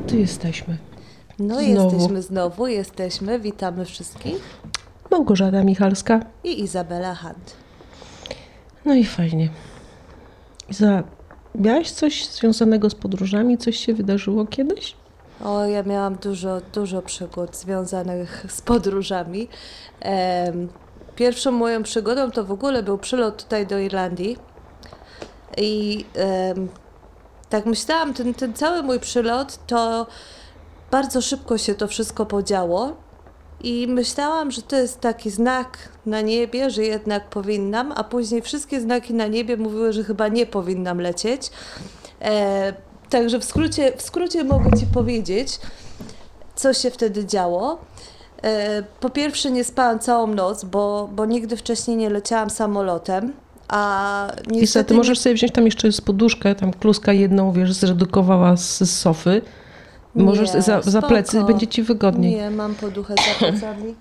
No to jesteśmy. No Znowu. jesteśmy znowu, jesteśmy. Witamy wszystkich. Małgorzata Michalska. I Izabela Hunt. No i fajnie. Iza, miałaś coś związanego z podróżami? Coś się wydarzyło kiedyś? O, ja miałam dużo, dużo przygód związanych z podróżami. Pierwszą moją przygodą to w ogóle był przylot tutaj do Irlandii. I tak myślałam, ten, ten cały mój przylot to bardzo szybko się to wszystko podziało. I myślałam, że to jest taki znak na niebie, że jednak powinnam, a później wszystkie znaki na niebie mówiły, że chyba nie powinnam lecieć. E, także w skrócie, w skrócie mogę Ci powiedzieć, co się wtedy działo. E, po pierwsze, nie spałam całą noc, bo, bo nigdy wcześniej nie leciałam samolotem. A niestety ty nie- możesz sobie wziąć tam jeszcze z poduszkę, tam kluska jedną, wiesz, zredukowała z, sofy. Możesz Nie, za, za plecy, będzie ci wygodniej. Nie, mam poduchę za plecami.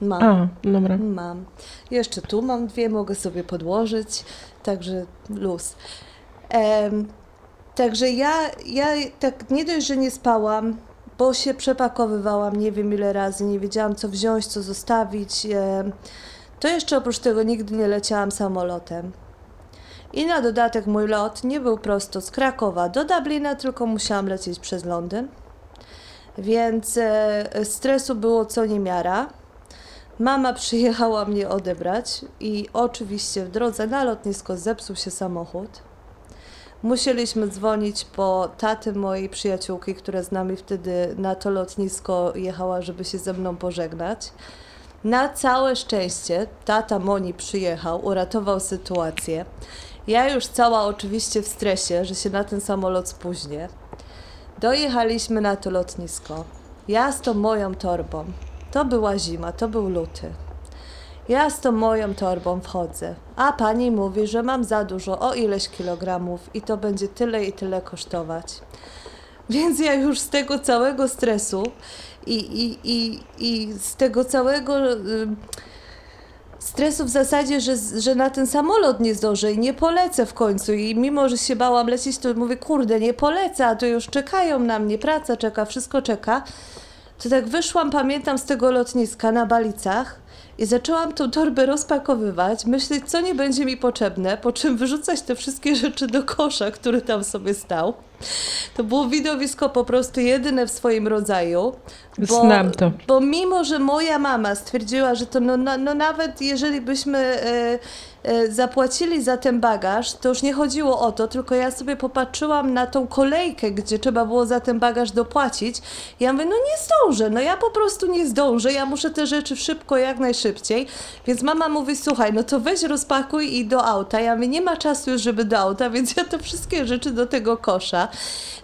Mam. A, dobra. Mam. Jeszcze tu mam dwie, mogę sobie podłożyć, także luz. Także ja, ja tak nie dość, że nie spałam, bo się przepakowywałam nie wiem ile razy, nie wiedziałam co wziąć, co zostawić. To jeszcze oprócz tego nigdy nie leciałam samolotem. I na dodatek mój lot nie był prosto z Krakowa do Dublina, tylko musiałam lecieć przez Londyn. Więc e, stresu było co niemiara. Mama przyjechała mnie odebrać i oczywiście w drodze na lotnisko zepsuł się samochód. Musieliśmy dzwonić po taty mojej przyjaciółki, która z nami wtedy na to lotnisko jechała, żeby się ze mną pożegnać. Na całe szczęście tata Moni przyjechał, uratował sytuację. Ja już cała oczywiście w stresie, że się na ten samolot spóźnię. Dojechaliśmy na to lotnisko. Ja z tą moją torbą. To była zima, to był luty. Ja z tą moją torbą wchodzę, a pani mówi, że mam za dużo, o ileś kilogramów i to będzie tyle i tyle kosztować. Więc ja już z tego całego stresu i, i, i, i z tego całego ym, stresu w zasadzie, że, że na ten samolot nie zdążę i nie polecę w końcu. I mimo, że się bałam lecieć, to mówię, kurde, nie polecę, a to już czekają na mnie, praca czeka, wszystko czeka. To tak wyszłam, pamiętam, z tego lotniska na Balicach i zaczęłam tą torbę rozpakowywać, myśleć, co nie będzie mi potrzebne, po czym wyrzucać te wszystkie rzeczy do kosza, który tam sobie stał. To było widowisko po prostu jedyne w swoim rodzaju. Znam to. Bo mimo, że moja mama stwierdziła, że to no, no, no nawet jeżeli byśmy e, zapłacili za ten bagaż, to już nie chodziło o to, tylko ja sobie popatrzyłam na tą kolejkę, gdzie trzeba było za ten bagaż dopłacić. Ja mówię, no nie zdążę, no ja po prostu nie zdążę, ja muszę te rzeczy szybko, jak najszybciej. Więc mama mówi, słuchaj, no to weź rozpakuj i do auta. Ja mówię, nie ma czasu już, żeby do auta, więc ja te wszystkie rzeczy do tego kosza.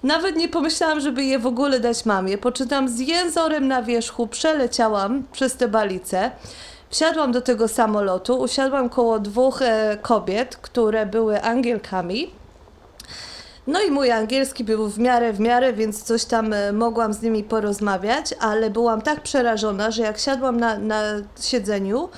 Nawet nie pomyślałam, żeby je w ogóle dać mamie. Poczytam z jęzorem na wierzchu, przeleciałam przez te balice. Wsiadłam do tego samolotu, usiadłam koło dwóch e, kobiet, które były Angielkami. No i mój angielski był w miarę, w miarę, więc coś tam e, mogłam z nimi porozmawiać, ale byłam tak przerażona, że jak siadłam na, na siedzeniu,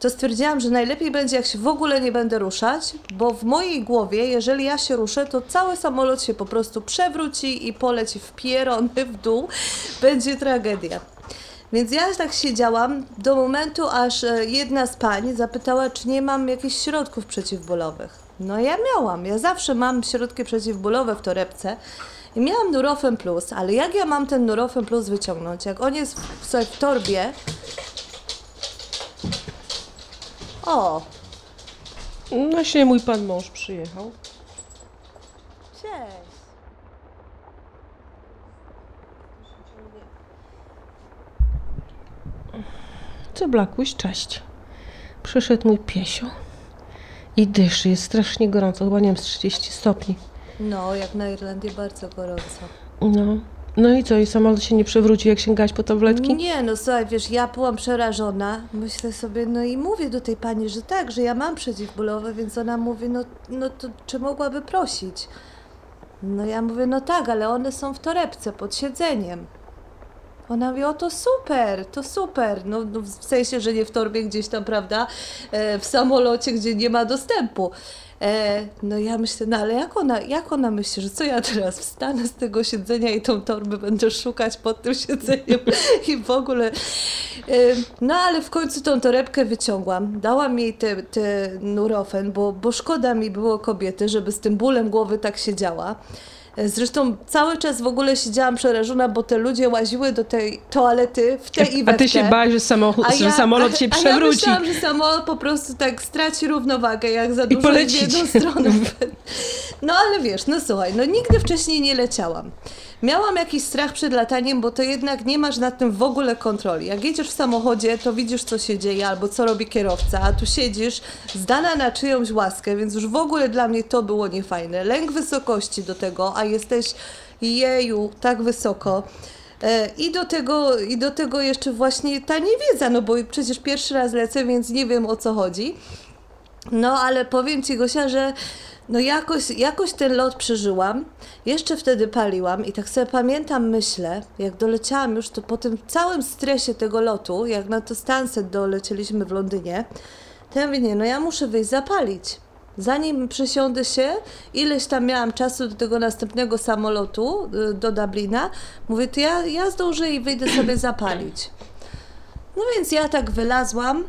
to stwierdziłam, że najlepiej będzie, jak się w ogóle nie będę ruszać, bo w mojej głowie, jeżeli ja się ruszę, to cały samolot się po prostu przewróci i poleci w pierony w dół. Będzie tragedia. Więc ja tak siedziałam do momentu, aż e, jedna z pań zapytała, czy nie mam jakichś środków przeciwbólowych. No ja miałam, ja zawsze mam środki przeciwbólowe w torebce i miałam Nurofen Plus, ale jak ja mam ten Nurofen Plus wyciągnąć? Jak on jest w, sobie w torbie... O, No Właśnie mój pan mąż przyjechał. cześć. Co Blakuś, cześć. Przyszedł mój piesio. I dyszy, jest strasznie gorąco, chyba nie wiem, z 30 stopni. No, jak na Irlandii bardzo gorąco. No. No i co, i samolot się nie przewróci, jak sięgałaś po tabletki? Nie, no słuchaj, wiesz, ja byłam przerażona. Myślę sobie, no i mówię do tej pani, że tak, że ja mam przeciwbólowe, więc ona mówi, no, no to czy mogłaby prosić? No ja mówię, no tak, ale one są w torebce pod siedzeniem. Ona mówi, o to super, to super. No, no w sensie, że nie w torbie gdzieś tam, prawda, e, w samolocie, gdzie nie ma dostępu. E, no ja myślę, no ale jak ona, jak ona myśli, że co ja teraz wstanę z tego siedzenia i tą torbę będę szukać pod tym siedzeniem i w ogóle. E, no ale w końcu tą torebkę wyciągłam, dałam jej te, te nurofen, bo, bo szkoda mi było kobiety, żeby z tym bólem głowy tak siedziała. Zresztą cały czas w ogóle siedziałam przerażona, bo te ludzie łaziły do tej toalety w tej i we A ty się bałaś, że, samochód, A że samolot się a, przewróci. A ja myślałam, że samolot po prostu tak straci równowagę, jak za I dużo w jedną stronę. No ale wiesz, no słuchaj, no nigdy wcześniej nie leciałam. Miałam jakiś strach przed lataniem, bo to jednak nie masz nad tym w ogóle kontroli. Jak jedziesz w samochodzie, to widzisz, co się dzieje albo co robi kierowca, a tu siedzisz zdana na czyjąś łaskę, więc już w ogóle dla mnie to było niefajne. Lęk wysokości do tego, a jesteś jeju, tak wysoko. E, I do, tego, I do tego jeszcze właśnie ta niewiedza, no bo przecież pierwszy raz lecę, więc nie wiem o co chodzi. No ale powiem Ci Gosia, że no jakoś, jakoś ten lot przeżyłam. Jeszcze wtedy paliłam i tak sobie pamiętam, myślę, jak doleciałam już, to po tym całym stresie tego lotu, jak na to Stansted dolecieliśmy w Londynie, to ja mówię, nie, no ja muszę wyjść zapalić. Zanim przesiądę się, ileś tam miałam czasu do tego następnego samolotu y, do Dublina, mówię, to ja, ja zdążę i wyjdę sobie zapalić. No więc ja tak wylazłam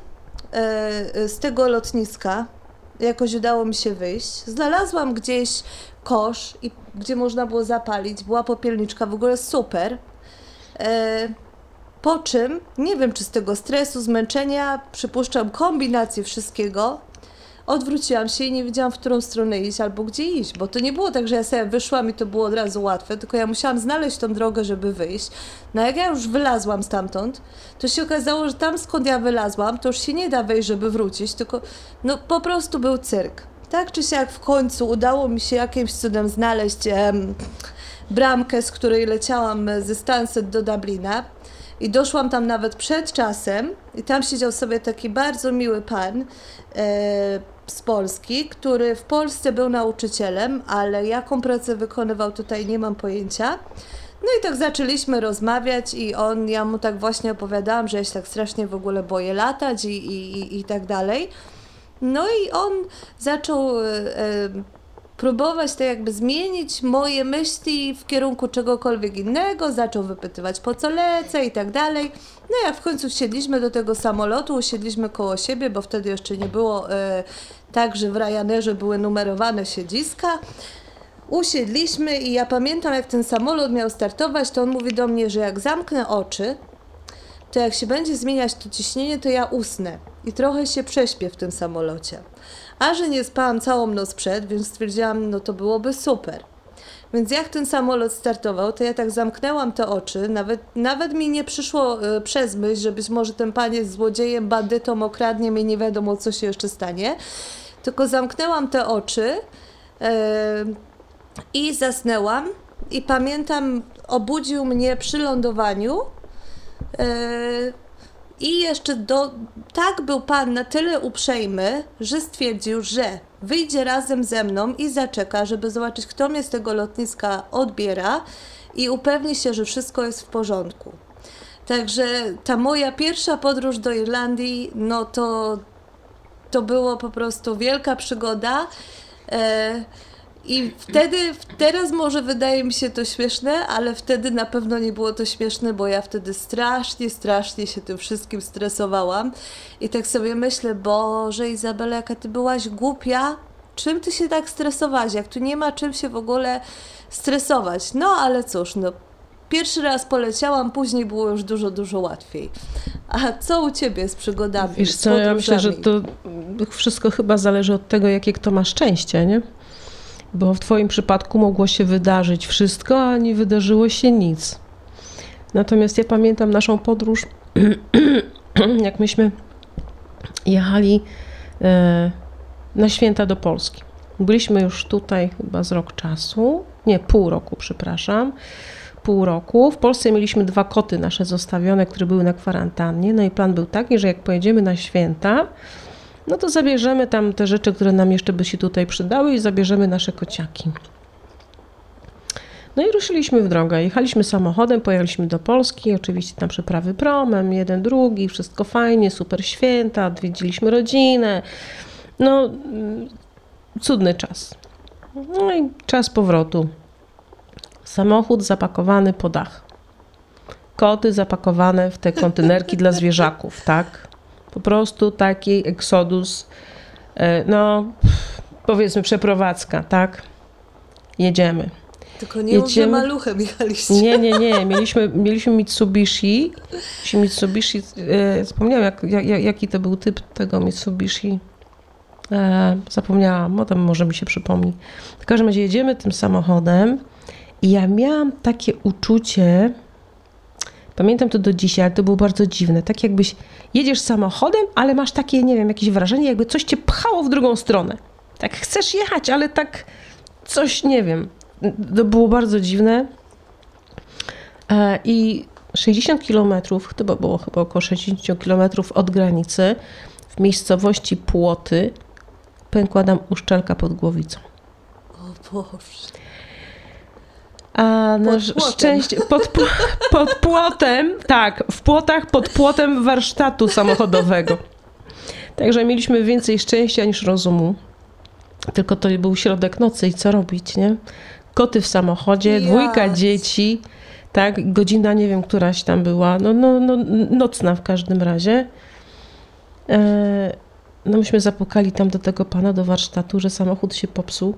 e, z tego lotniska, jakoś udało mi się wyjść. Znalazłam gdzieś kosz, i, gdzie można było zapalić. Była popielniczka, w ogóle super. E, po czym, nie wiem czy z tego stresu, zmęczenia, przypuszczam kombinację wszystkiego, odwróciłam się i nie wiedziałam, w którą stronę iść albo gdzie iść, bo to nie było tak, że ja sobie wyszłam i to było od razu łatwe, tylko ja musiałam znaleźć tą drogę, żeby wyjść. No jak ja już wylazłam stamtąd, to się okazało, że tam skąd ja wylazłam, to już się nie da wejść, żeby wrócić, tylko no po prostu był cyrk. Tak czy siak w końcu udało mi się jakimś cudem znaleźć em, bramkę, z której leciałam ze Stansted do Dublina. I doszłam tam nawet przed czasem i tam siedział sobie taki bardzo miły pan e, z Polski, który w Polsce był nauczycielem, ale jaką pracę wykonywał tutaj nie mam pojęcia. No i tak zaczęliśmy rozmawiać i on, ja mu tak właśnie opowiadałam, że ja się tak strasznie w ogóle boję latać i, i, i, i tak dalej. No i on zaczął e, e, próbować to jakby zmienić moje myśli w kierunku czegokolwiek innego, zaczął wypytywać po co lecę i tak dalej. No jak w końcu wsiedliśmy do tego samolotu, usiedliśmy koło siebie, bo wtedy jeszcze nie było e, tak, że w Ryanerze były numerowane siedziska. Usiedliśmy i ja pamiętam jak ten samolot miał startować, to on mówi do mnie, że jak zamknę oczy, to jak się będzie zmieniać to ciśnienie, to ja usnę i trochę się prześpię w tym samolocie. A że nie spałam całą noc przed, więc stwierdziłam, no to byłoby super. Więc jak ten samolot startował, to ja tak zamknęłam te oczy, nawet, nawet mi nie przyszło y, przez myśl, że być może ten pan jest złodziejem, bandytą, okradnie mnie, nie wiadomo co się jeszcze stanie. Tylko zamknęłam te oczy y, i zasnęłam i pamiętam, obudził mnie przy lądowaniu y, i jeszcze do, tak był pan na tyle uprzejmy, że stwierdził, że wyjdzie razem ze mną i zaczeka, żeby zobaczyć, kto mnie z tego lotniska odbiera i upewni się, że wszystko jest w porządku. Także ta moja pierwsza podróż do Irlandii, no to, to było po prostu wielka przygoda. E, i wtedy, teraz może wydaje mi się to śmieszne, ale wtedy na pewno nie było to śmieszne, bo ja wtedy strasznie, strasznie się tym wszystkim stresowałam. I tak sobie myślę, Boże Izabela, jaka ty byłaś głupia, czym ty się tak stresowałaś, jak tu nie ma czym się w ogóle stresować. No ale cóż, no pierwszy raz poleciałam, później było już dużo, dużo łatwiej. A co u ciebie z przygodami? Wiesz z co, ja myślę, że to wszystko chyba zależy od tego, jakie kto ma szczęście, nie? Bo w Twoim przypadku mogło się wydarzyć wszystko, a nie wydarzyło się nic. Natomiast ja pamiętam naszą podróż, jak myśmy jechali e, na święta do Polski. Byliśmy już tutaj chyba z rok czasu, nie, pół roku, przepraszam. Pół roku. W Polsce mieliśmy dwa koty nasze zostawione, które były na kwarantannie. No i plan był taki, że jak pojedziemy na święta, no to zabierzemy tam te rzeczy, które nam jeszcze by się tutaj przydały i zabierzemy nasze kociaki. No i ruszyliśmy w drogę. Jechaliśmy samochodem, pojechaliśmy do Polski, oczywiście tam przeprawy promem, jeden, drugi, wszystko fajnie, super święta, odwiedziliśmy rodzinę. No, mm, cudny czas. No i czas powrotu. Samochód zapakowany po dach. Koty zapakowane w te kontenerki dla zwierzaków, tak? Po prostu taki eksodus, e, no powiedzmy przeprowadzka, tak? Jedziemy. Tylko nie mów, Jedziemy- maluchem jechaliście. Nie, nie, nie. Mieliśmy, mieliśmy Mitsubishi. Mitsubishi. E, zapomniałam, jak, jak, jaki to był typ tego Mitsubishi. E, zapomniałam, potem może mi się przypomni. W każdym razie jedziemy tym samochodem i ja miałam takie uczucie, pamiętam to do dzisiaj, ale to było bardzo dziwne. Tak jakbyś jedziesz samochodem, ale masz takie, nie wiem, jakieś wrażenie, jakby coś cię pchało w drugą stronę. Tak chcesz jechać, ale tak coś, nie wiem. To było bardzo dziwne. E, I 60 kilometrów, chyba było chyba około 60 kilometrów od granicy, w miejscowości Płoty, pękła nam uszczelka pod głowicą. O Boże. A na Pod płotem. szczęście pod, pod płotem, tak, w płotach pod płotem warsztatu samochodowego. Także mieliśmy więcej szczęścia niż rozumu. Tylko to był środek nocy i co robić, nie? Koty w samochodzie, dwójka dzieci, tak, godzina nie wiem, któraś tam była, no, no, no nocna w każdym razie. E, no myśmy zapukali tam do tego pana do warsztatu, że samochód się popsuł.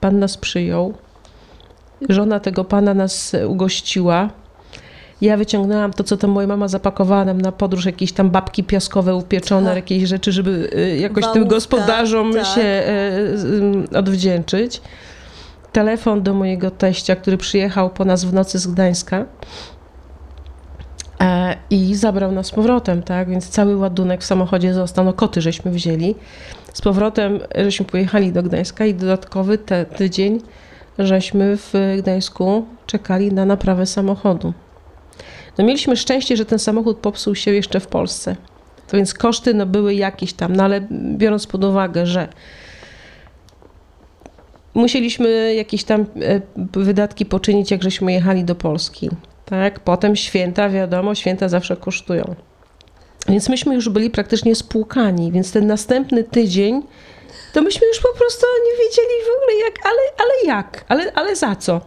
Pan nas przyjął. Żona tego pana nas ugościła. Ja wyciągnęłam to, co tam moja mama zapakowała nam na podróż, jakieś tam babki piaskowe upieczone, Tak. jakieś rzeczy, żeby e, jakoś tym Wałówka, gospodarzom tak. się e, z- m, odwdzięczyć. Telefon do mojego teścia, który przyjechał po nas w nocy z Gdańska e, i zabrał nas z powrotem, tak? Więc cały ładunek w samochodzie został, no koty żeśmy wzięli. Z powrotem żeśmy pojechali do Gdańska i dodatkowy te, tydzień żeśmy w Gdańsku czekali na naprawę samochodu. No mieliśmy szczęście, że ten samochód popsuł się jeszcze w Polsce. To więc koszty no, były jakieś tam, no ale biorąc pod uwagę, że musieliśmy jakieś tam e, wydatki poczynić, jak żeśmy jechali do Polski. Tak? Potem święta, wiadomo, święta zawsze kosztują. Więc myśmy już byli praktycznie spłukani, więc ten następny tydzień to myśmy już po prostu nie wiedzieli w ogóle jak, ale, ale jak, ale, ale za co.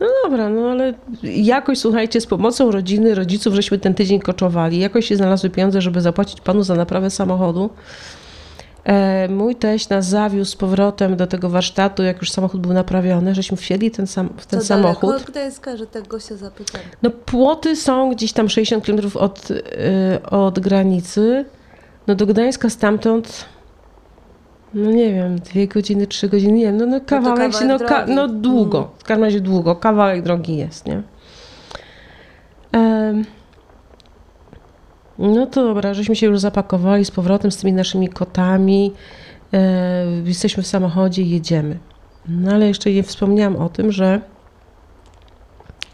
No dobra, no ale jakoś, słuchajcie, z pomocą rodziny, rodziców, żeśmy ten tydzień koczowali. Jakoś się znalazły pieniądze, żeby zapłacić panu za naprawę samochodu. E, mój teść nas zawiózł z powrotem do tego warsztatu, jak już samochód był naprawiony, żeśmy wsiedli ten sam, w ten To samochód. daleko od Gdańska, że tak go się zapytam. No płoty są gdzieś tam 60 km od, y, od granicy. No do Gdańska stamtąd, no nie wiem, dwie godziny, trzy godziny, nie wiem, no, no kawałek się, no, kawałek ka, no długo, Mm. w każdym razie długo, kawałek drogi jest, nie? Em, no to dobra, żeśmy się już zapakowali z powrotem z tymi naszymi kotami, e, jesteśmy w samochodzie i jedziemy. No ale jeszcze nie wspomniałam o tym, że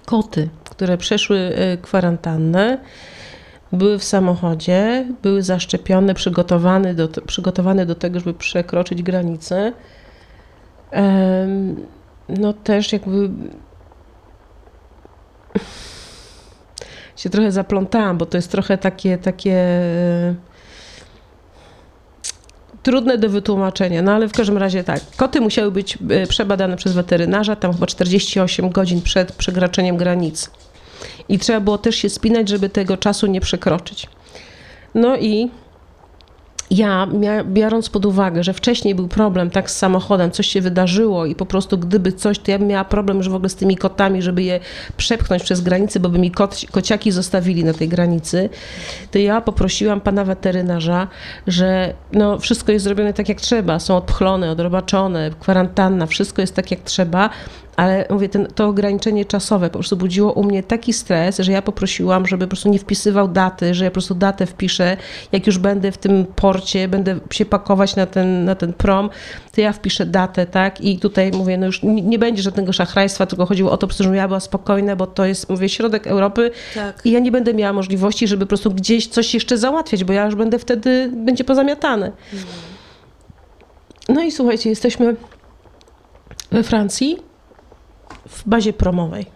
koty, które przeszły e, kwarantannę, były w samochodzie, były zaszczepione, przygotowane do, przygotowane do tego, żeby przekroczyć granicę. No też jakby się trochę zaplątałam, bo to jest trochę takie, takie e, trudne do wytłumaczenia, no ale w każdym razie tak. Koty musiały być e, przebadane przez weterynarza, tam chyba 48 godzin przed przekroczeniem granicy. I trzeba było też się spinać, żeby tego czasu nie przekroczyć. No i ja, biorąc pod uwagę, że wcześniej był problem tak z samochodem, coś się wydarzyło i po prostu gdyby coś, to ja bym miała problem już w ogóle z tymi kotami, żeby je przepchnąć przez granicę, bo by mi kociaki zostawili na tej granicy, to ja poprosiłam pana weterynarza, że no, wszystko jest zrobione tak jak trzeba, są odpchlone, odrobaczone, kwarantanna, wszystko jest tak jak trzeba, ale mówię, ten, to ograniczenie czasowe po prostu budziło u mnie taki stres, że ja poprosiłam, żeby po prostu nie wpisywał daty, że ja po prostu datę wpiszę, jak już będę w tym porcie, będę się pakować na ten, na ten prom, to ja wpiszę datę, tak? I tutaj mówię, no już nie, nie będzie żadnego szachrajstwa, tylko chodziło o to, żebym ja była spokojna, bo to jest, mówię, środek Europy Tak. i ja nie będę miała możliwości, żeby po prostu gdzieś coś jeszcze załatwiać, bo ja już będę wtedy, będzie pozamiatane. No i słuchajcie, jesteśmy we Francji w bazie promowej.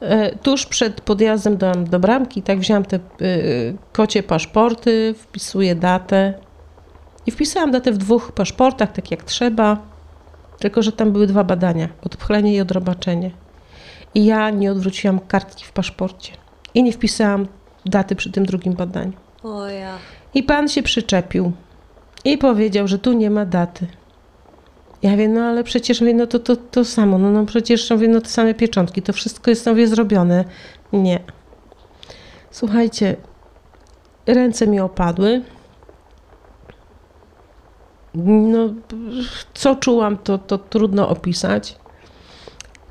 E, tuż przed podjazdem do, do bramki, tak wziąłam te y, kocie paszporty, wpisuję datę i wpisałam datę w dwóch paszportach, tak jak trzeba, tylko że tam były dwa badania, odpchlenie i odrobaczenie. I ja nie odwróciłam kartki w paszporcie i nie wpisałam daty przy tym drugim badaniu. O ja. I pan się przyczepił i powiedział, że tu nie ma daty. Ja wiem, no ale przecież mówię, no to, to, to samo, no, no przecież mówię, no te same pieczątki, to wszystko jest sobie zrobione. Nie. Słuchajcie, ręce mi opadły. No, co czułam, to, to trudno opisać.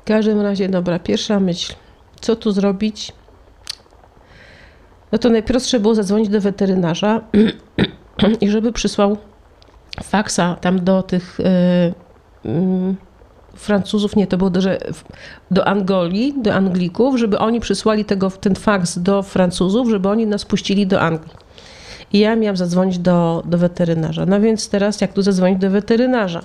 W każdym razie, dobra, pierwsza myśl, co tu zrobić? No to najprostsze było zadzwonić do weterynarza i żeby przysłał faksa tam do tych y, y, Francuzów, nie, to było do, że, do Angolii, do Anglików, żeby oni przysłali tego, ten faks do Francuzów, żeby oni nas puścili do Anglii. I ja miałam zadzwonić do, do weterynarza. No więc teraz jak tu zadzwonić do weterynarza?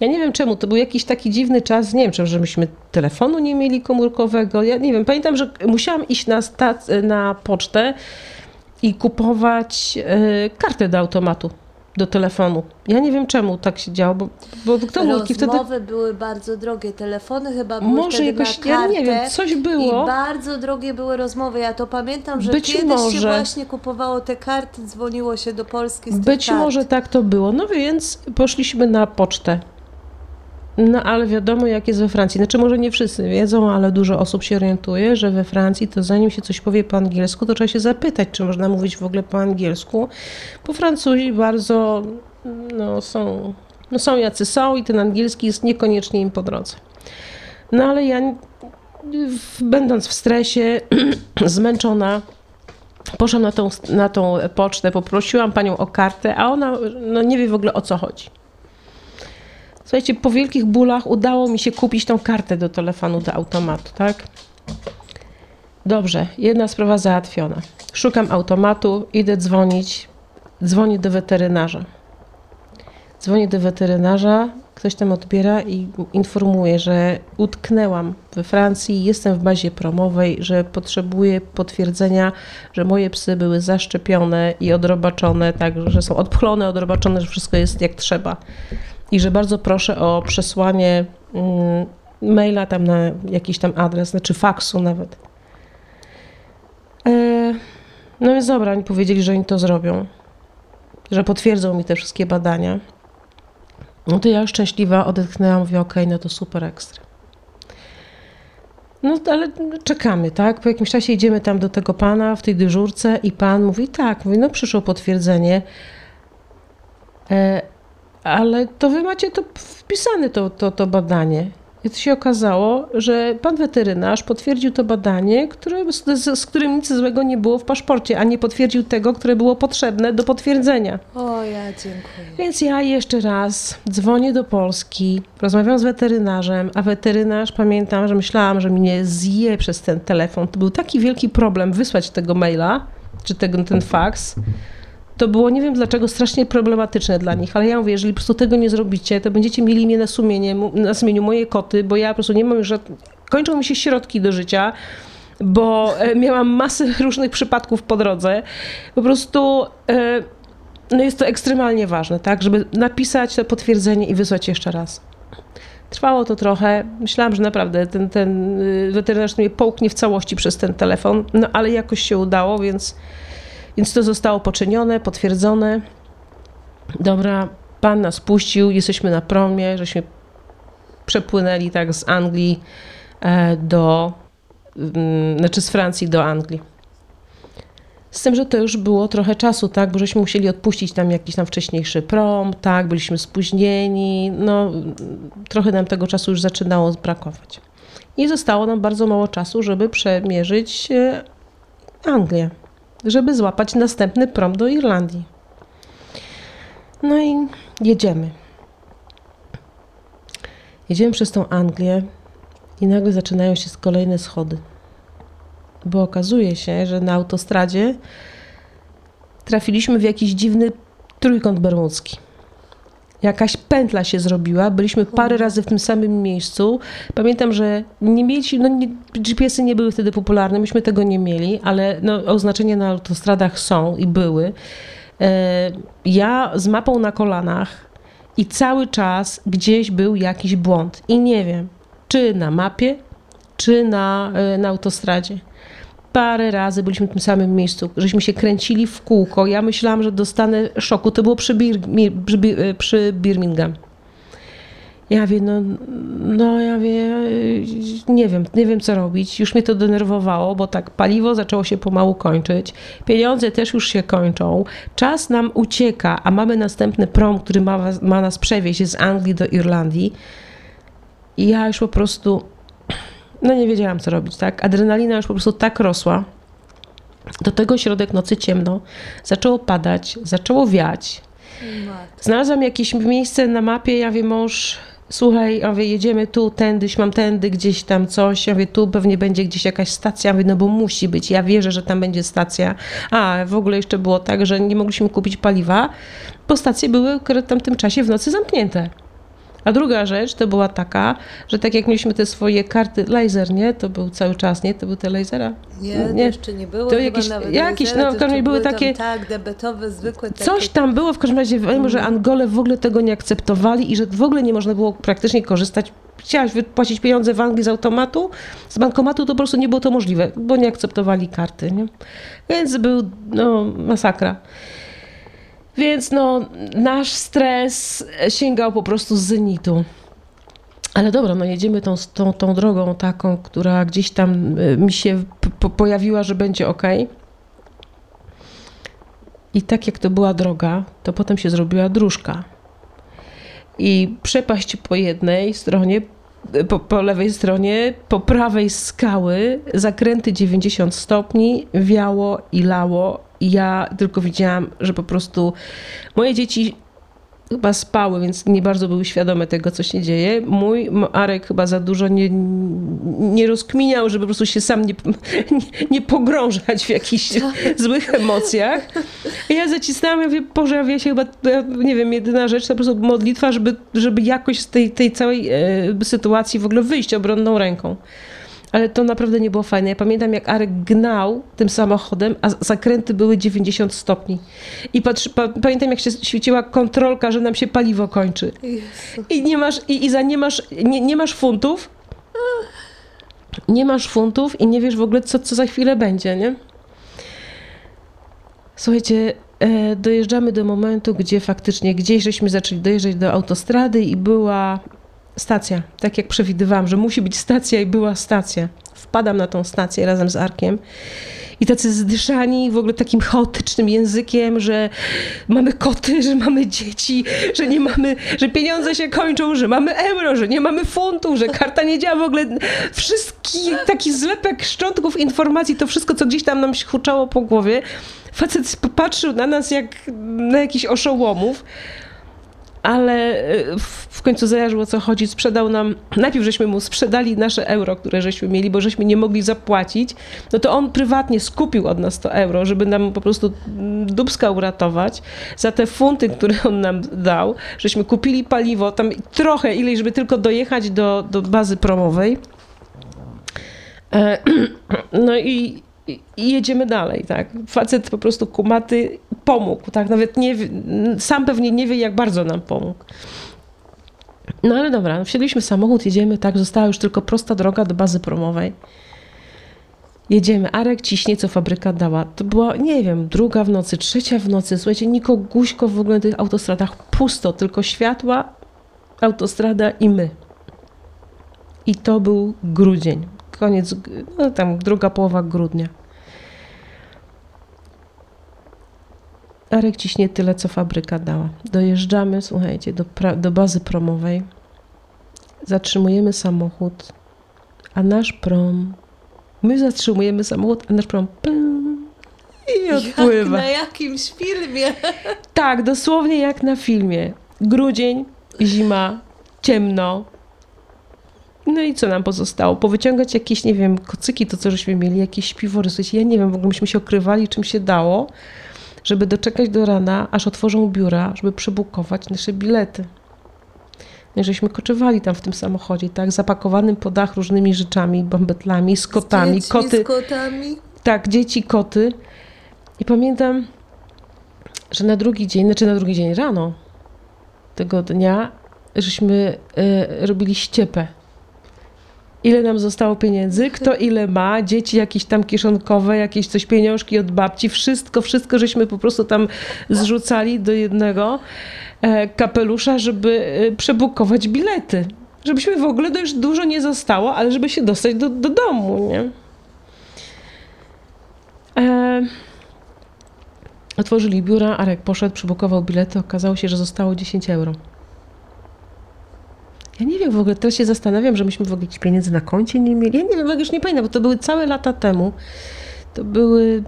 Ja nie wiem czemu, to był jakiś taki dziwny czas, nie wiem, czy że myśmy telefonu nie mieli komórkowego, ja nie wiem, pamiętam, że musiałam iść na, stac- na pocztę i kupować y, kartę do automatu do telefonu. Ja nie wiem czemu tak się działo, bo, bo komórki wtedy... Rozmowy były bardzo drogie, telefony chyba były Może jakoś, ja nie wiem, coś było. I bardzo drogie były rozmowy. Ja to pamiętam, że Być kiedyś może. się właśnie kupowało te karty, dzwoniło się do Polski z Być może tak to było. No więc poszliśmy na pocztę. No ale wiadomo, jak jest we Francji. Znaczy, może nie wszyscy wiedzą, ale dużo osób się orientuje, że we Francji to zanim się coś powie po angielsku, to trzeba się zapytać, czy można mówić w ogóle po angielsku. Bo Francuzi bardzo no, są, no, są jacy są i ten angielski jest niekoniecznie im po drodze. No ale ja, będąc w stresie, zmęczona, poszłam na tą, na tą pocztę, poprosiłam panią o kartę, a ona no, nie wie w ogóle o co chodzi. Słuchajcie, po wielkich bólach udało mi się kupić tą kartę do telefonu, do automatu, tak? Dobrze, jedna sprawa załatwiona. Szukam automatu, idę dzwonić, dzwonię do weterynarza. Dzwonię do weterynarza, ktoś tam odbiera i informuje, że utknęłam we Francji, jestem w bazie promowej, że potrzebuję potwierdzenia, że moje psy były zaszczepione i odrobaczone, tak, że są odpchlone, odrobaczone, że wszystko jest jak trzeba. I że bardzo proszę o przesłanie mm, maila tam na jakiś tam adres, znaczy faksu nawet. E, no więc dobra, oni powiedzieli, że oni to zrobią, że potwierdzą mi te wszystkie badania. No to ja już szczęśliwa odetchnęłam, mówię, okej, no to super ekstra. No ale czekamy, tak? Po jakimś czasie idziemy tam do tego pana w tej dyżurce i pan mówi, tak, mówi, no przyszło potwierdzenie, e, ale to wy macie to wpisane, to, to, to badanie. I to się okazało, że pan weterynarz potwierdził to badanie, które, z, z, którym nic złego nie było w paszporcie, a nie potwierdził tego, które było potrzebne do potwierdzenia. O ja dziękuję. Więc ja jeszcze raz dzwonię do Polski, rozmawiam z weterynarzem, a weterynarz, pamiętam, że myślałam, że mnie zje przez ten telefon. To był taki wielki problem wysłać tego maila, czy tego, ten faks. To było, nie wiem dlaczego, strasznie problematyczne dla nich, ale ja mówię, jeżeli po prostu tego nie zrobicie, to będziecie mieli mnie na sumienie, na sumieniu moje koty, bo ja po prostu nie mam już kończą mi się środki do życia, bo e, miałam masę różnych przypadków po drodze. Po prostu e, no jest to ekstremalnie ważne, tak, żeby napisać to potwierdzenie i wysłać jeszcze raz. Trwało to trochę. Myślałam, że naprawdę ten, ten y, weterynarz mnie połknie w całości przez ten telefon, no ale jakoś się udało, więc, więc to zostało poczynione, potwierdzone. Dobra, pan nas puścił, jesteśmy na promie, żeśmy przepłynęli tak z Anglii e, do, mm, znaczy z Francji do Anglii. Z tym, że to już było trochę czasu, tak, bo żeśmy musieli odpuścić tam jakiś tam wcześniejszy prom, tak, byliśmy spóźnieni, no trochę nam tego czasu już zaczynało brakować. I zostało nam bardzo mało czasu, żeby przemierzyć e, Anglię, żeby złapać następny prom do Irlandii. No i jedziemy. Jedziemy przez tą Anglię i nagle zaczynają się kolejne schody bo okazuje się, że na autostradzie trafiliśmy w jakiś dziwny trójkąt bermudzki. Jakaś pętla się zrobiła, byliśmy parę razy w tym samym miejscu. Pamiętam, że nie mieliśmy, no nie, GPS-y nie były wtedy popularne, myśmy tego nie mieli, ale no, oznaczenia na autostradach są i były. E, ja z mapą na kolanach i cały czas gdzieś był jakiś błąd. I nie wiem, czy na mapie, czy na, e, na autostradzie. Parę razy byliśmy w tym samym miejscu, żeśmy się kręcili w kółko. Ja myślałam, że dostanę szoku. To było przy, Bir, przy, e, przy Birmingham. Ja wiem, no, no ja wiem, nie wiem, nie wiem co robić. Już mnie to denerwowało, bo tak paliwo zaczęło się pomału kończyć. Pieniądze też już się kończą. Czas nam ucieka, a mamy następny prom, który ma, ma nas przewieźć z Anglii do Irlandii. I ja już po prostu, no nie wiedziałam co robić, tak? Adrenalina już po prostu tak rosła. Do tego środek nocy ciemno, zaczęło padać, zaczęło wiać. Znalazłam jakieś miejsce na mapie, ja wiem, mąż słuchaj, ja mówię, jedziemy tu, tędy, mam tędy, gdzieś tam coś, ja mówię, tu pewnie będzie gdzieś jakaś stacja, ja mówię, no bo musi być, ja wierzę, że tam będzie stacja. A, w ogóle jeszcze było tak, że nie mogliśmy kupić paliwa, bo stacje były w tamtym czasie w nocy zamknięte. A druga rzecz to była taka, że tak jak mieliśmy te swoje karty laser, nie? To był cały czas, nie? To były te lasera? Nie, nie. jeszcze nie było. To jakieś, jakieś lasery, no w każdym razie były takie... Tak, debetowe, zwykłe. Takie, coś tam było, w każdym razie wiem, że Angole w ogóle tego nie akceptowali i że w ogóle nie można było praktycznie korzystać. Chciałaś wypłacić pieniądze w Anglii z automatu, z bankomatu, to po prostu nie było to możliwe, bo nie akceptowali karty, nie? Więc był, no, masakra. Więc no, nasz stres sięgał po prostu z zenitu. Ale dobra, no jedziemy tą, tą, tą drogą taką, która gdzieś tam y, mi się po pojawiła, że będzie ok. I tak jak to była droga, to potem się zrobiła dróżka. I przepaść po jednej stronie, po, po, lewej stronie, po prawej skały, zakręty 90 stopni, wiało i lało ja tylko widziałam, że po prostu moje dzieci chyba spały, więc nie bardzo były świadome tego, co się dzieje. Mój Arek chyba za dużo nie, nie rozkminiał, żeby po prostu się sam nie, nie, nie pogrążać w jakichś tak. złych emocjach. I ja zacisnęłam, ja mówię, Boże, ja się chyba, nie wiem, jedyna rzecz to po prostu modlitwa, żeby, żeby jakoś z tej, tej całej e, sytuacji w ogóle wyjść obronną ręką ale to naprawdę nie było fajne. Ja pamiętam, jak Arek gnał tym samochodem, a zakręty były 90 stopni. I patrzy, pa, pamiętam, jak się świeciła kontrolka, że nam się paliwo kończy. Jezu. I nie masz, i, i za nie masz, nie, nie masz funtów. Nie masz funtów i nie wiesz w ogóle, co, co za chwilę będzie, nie? Słuchajcie, e, dojeżdżamy do momentu, gdzie faktycznie gdzieś żeśmy zaczęli dojeżdżać do autostrady i była stacja, tak jak przewidywałam, że musi być stacja i była stacja. Wpadam na tą stację razem z Arkiem i tacy zdyszani w ogóle takim chaotycznym językiem, że mamy koty, że mamy dzieci, że nie mamy, że pieniądze się kończą, że mamy euro, że nie mamy funtów, że karta nie działa, w ogóle wszystki taki zlepek szczątków informacji, to wszystko, co gdzieś tam nam się huczało po głowie. Facet popatrzył na nas jak na jakichś oszołomów ale y, w końcu zajarzył o co chodzi. Sprzedał nam, najpierw żeśmy mu sprzedali nasze euro, które żeśmy mieli, bo żeśmy nie mogli zapłacić. No to on prywatnie skupił od nas to euro, żeby nam po prostu dubska uratować. Za te funty, które on nam dał, żeśmy kupili paliwo, tam trochę, ile, żeby tylko dojechać do, do bazy promowej. E, no i, i jedziemy dalej, tak. Facet po prostu kumaty pomógł, tak. Nawet nie, sam pewnie nie wie, jak bardzo nam pomógł. No ale dobra, wsiedliśmy w samochód, jedziemy, tak, została już tylko prosta droga do bazy promowej. Jedziemy, Arek ciśnie, co fabryka dała. To była, nie wiem, druga w nocy, trzecia w nocy. Słuchajcie, niko guźko w ogóle na tych autostradach, pusto, tylko światła, autostrada i my. I to był grudzień koniec, no tam druga połowa grudnia. Arek ciśnie tyle, co fabryka dała. Dojeżdżamy, słuchajcie, do, do bazy promowej. Zatrzymujemy samochód, a nasz prom. My zatrzymujemy samochód, a nasz prom. Pum, I odpływa. Jak na jakimś filmie. Tak, dosłownie jak na filmie. Grudzień, zima, ciemno, no i co nam pozostało? Powyciągać jakieś, nie wiem, kocyki, to co żeśmy mieli, jakieś śpiwory. Słuchajcie, ja nie wiem, w ogóle myśmy się okrywali, czym się dało, żeby doczekać do rana, aż otworzą biura, żeby przebukować nasze bilety. No i żeśmy koczywali tam w tym samochodzie, tak, zapakowanym po dach różnymi rzeczami, bambetlami, z kotami, z dziećmi, koty. Z kotami. Tak, dzieci, koty. I pamiętam, że na drugi dzień, znaczy na drugi dzień rano tego dnia, żeśmy e, robili ściepę. Ile nam zostało pieniędzy, kto ile ma, dzieci jakieś tam kieszonkowe, jakieś coś pieniążki od babci, wszystko, wszystko żeśmy po prostu tam zrzucali do jednego e, kapelusza, żeby e, przebukować bilety. Żebyśmy w ogóle, to już dużo nie zostało, ale żeby się dostać do, do domu, nie? E, otworzyli biura, Arek poszedł, przybukował bilety, okazało się, że zostało 10 euro. Ja nie wiem w ogóle, teraz się zastanawiam, że myśmy w ogóle jakichś pieniędzy na koncie nie mieli. Ja nie wiem, już nie pamiętam, bo to były całe lata temu. To były,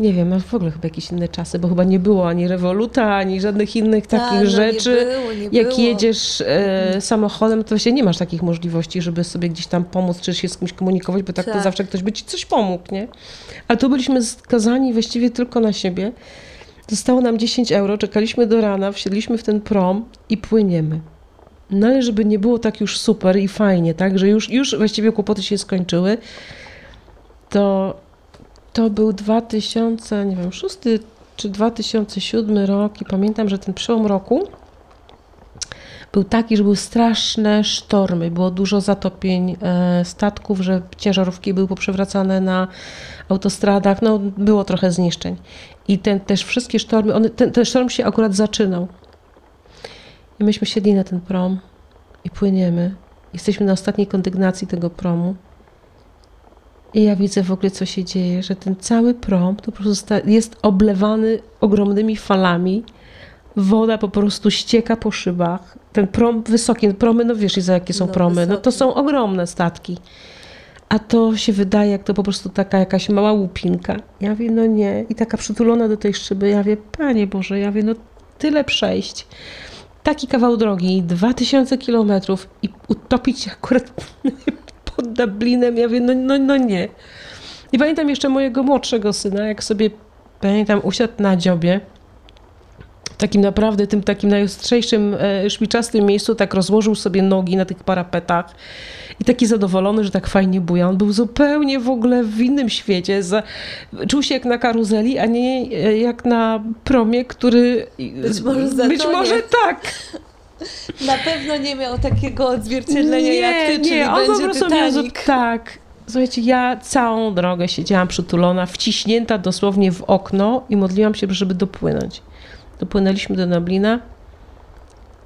nie wiem, w ogóle chyba jakieś inne czasy, bo chyba nie było ani rewoluta, ani żadnych innych Tak, takich no rzeczy. Nie było, nie Jak było. jedziesz e, samochodem, to się nie masz takich możliwości, żeby sobie gdzieś tam pomóc, czy się z kimś komunikować, bo tak, to Tak. zawsze ktoś by ci coś pomógł, nie? A tu byliśmy skazani właściwie tylko na siebie. Zostało nam 10 euro, czekaliśmy do rana, wsiedliśmy w ten prom i płyniemy. No ale żeby nie było tak już super i fajnie, tak, że już, już właściwie kłopoty się skończyły, to to był 2000, nie wiem, 6 czy 2007 rok i pamiętam, że ten przełom roku był taki, że były straszne sztormy, było dużo zatopień e, statków, że ciężarówki były poprzewracane na autostradach, no było trochę zniszczeń. I ten, też wszystkie sztormy, one, ten, ten sztorm się akurat zaczynał. I myśmy siedli na ten prom i płyniemy. Jesteśmy na ostatniej kondygnacji tego promu. I ja widzę w ogóle, co się dzieje, że ten cały prom to po prostu jest oblewany ogromnymi falami. Woda po prostu ścieka po szybach. Ten prom wysoki, promy, no wiesz, za jakie są No, promy. No to są ogromne statki. A to się wydaje, jak to po prostu taka jakaś mała łupinka. Ja mówię, no nie. I taka przytulona do tej szyby. Ja mówię, Panie Boże, ja mówię, no tyle przejść. Taki kawał drogi, 2000 kilometrów i utopić się akurat pod Dublinem. Ja mówię, no, no, no nie. I pamiętam jeszcze mojego młodszego syna, jak sobie, pamiętam, usiadł na dziobie, takim naprawdę, tym takim najostrzejszym, e, szpiczastym miejscu, tak rozłożył sobie nogi na tych parapetach i taki zadowolony, że tak fajnie buja. On był zupełnie w ogóle w innym świecie. Za, czuł się jak na karuzeli, a nie e, jak na promie, który... Być może Być może tak. Na pewno nie miał takiego odzwierciedlenia jak ty, czyli on po będzie prostu miał Titanic. Tak. Słuchajcie, ja całą drogę siedziałam przytulona, wciśnięta dosłownie w okno i modliłam się, żeby dopłynąć. Dopłynęliśmy do Dublina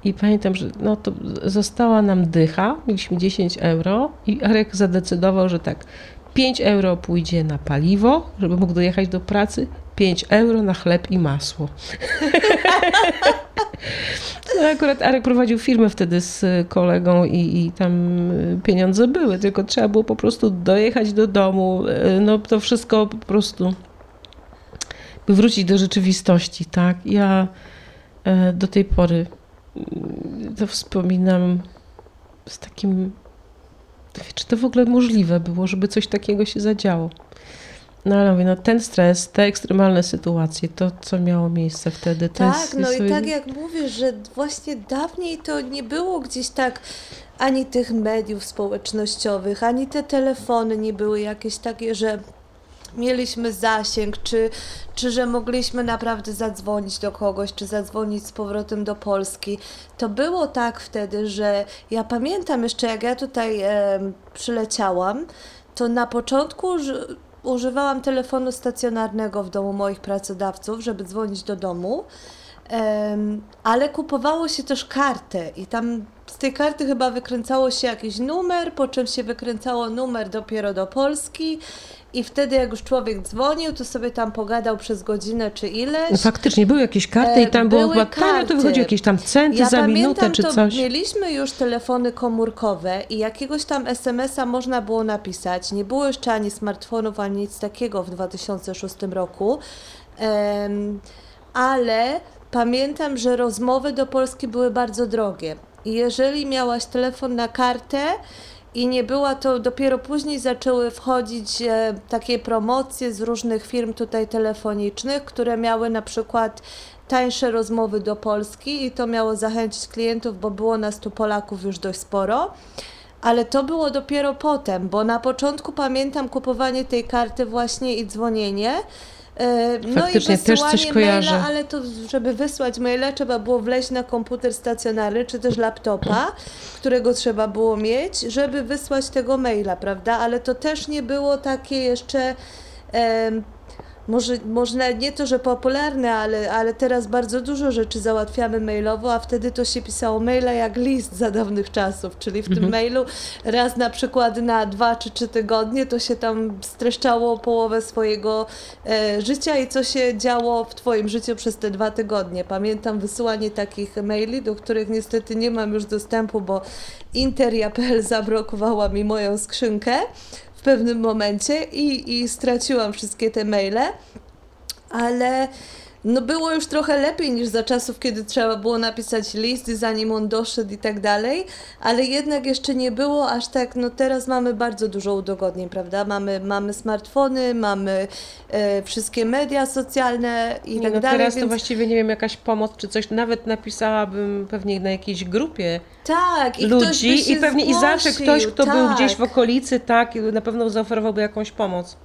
i pamiętam, że no to została nam dycha, mieliśmy 10 euro i Arek zadecydował, że tak, 5 euro pójdzie na paliwo, żeby mógł dojechać do pracy, 5 euro na chleb i masło. No, akurat Arek prowadził firmę wtedy z kolegą i, i tam pieniądze były, tylko trzeba było po prostu dojechać do domu. y, No to wszystko po prostu wrócić do rzeczywistości, tak? Ja e, do tej pory y, to wspominam z takim czy to w ogóle możliwe było, żeby coś takiego się zadziało. No ale mówię, no ten stres, te ekstremalne sytuacje, to co miało miejsce wtedy, to Tak, jest, no jest i tak jak mówisz, że właśnie dawniej to nie było gdzieś tak ani tych mediów społecznościowych, ani te telefony nie były jakieś takie, że mieliśmy zasięg, czy, czy że mogliśmy naprawdę zadzwonić do kogoś, czy zadzwonić z powrotem do Polski. To było tak wtedy, że ja pamiętam jeszcze, jak ja tutaj em, przyleciałam, to na początku uży- używałam telefonu stacjonarnego w domu moich pracodawców, żeby dzwonić do domu. Ale kupowało się też kartę i tam tej karty chyba wykręcało się jakiś numer, po czym się wykręcało numer dopiero do Polski i wtedy jak już człowiek dzwonił, to sobie tam pogadał przez godzinę czy ileś. No faktycznie, były jakieś karty i tam było tanio, to karty. wychodziło jakieś tam centy Ja za minutę pamiętam, czy to coś. mieliśmy już telefony komórkowe i jakiegoś tam SMS-a można było napisać. Nie było jeszcze ani smartfonów, ani nic takiego w 2006 roku. Em, ale pamiętam, że rozmowy do Polski były bardzo drogie. Jeżeli miałaś telefon na kartę I nie była to, dopiero później zaczęły wchodzić e, takie promocje z różnych firm tutaj telefonicznych, które miały na przykład tańsze rozmowy do Polski i to miało zachęcić klientów, bo było nas tu Polaków już dość sporo. Ale to było dopiero potem, bo na początku pamiętam kupowanie tej karty właśnie i dzwonienie. E, No Faktycznie, i też coś kojarzę. maila, ale to żeby wysłać maila trzeba było wleźć na komputer stacjonarny czy też laptopa, którego trzeba było mieć, żeby wysłać tego maila, prawda? Ale to też nie było takie jeszcze może, może nie to, że popularne, ale, ale teraz bardzo dużo rzeczy załatwiamy mailowo, a wtedy to się pisało maila jak list za dawnych czasów, czyli w tym mailu raz na przykład na dwa czy trzy tygodnie to się tam streszczało połowę swojego e, życia i co się działo w Twoim życiu przez te dwa tygodnie. Pamiętam wysyłanie takich maili, do których niestety nie mam już dostępu, bo Interia.pl zablokowała mi moją skrzynkę w pewnym momencie i, i straciłam wszystkie te maile, ale no było już trochę lepiej niż za czasów, kiedy trzeba było napisać list, zanim on doszedł i tak dalej, ale jednak jeszcze nie było aż tak, no teraz mamy bardzo dużo udogodnień, prawda? Mamy, mamy smartfony, mamy e, wszystkie media socjalne i tak no dalej, teraz to więc właściwie nie wiem, jakaś pomoc czy coś, nawet napisałabym pewnie na jakiejś grupie tak, i ludzi i pewnie i zawsze zgłosił, ktoś, kto był tak. gdzieś w okolicy, tak, na pewno zaoferowałby jakąś pomoc.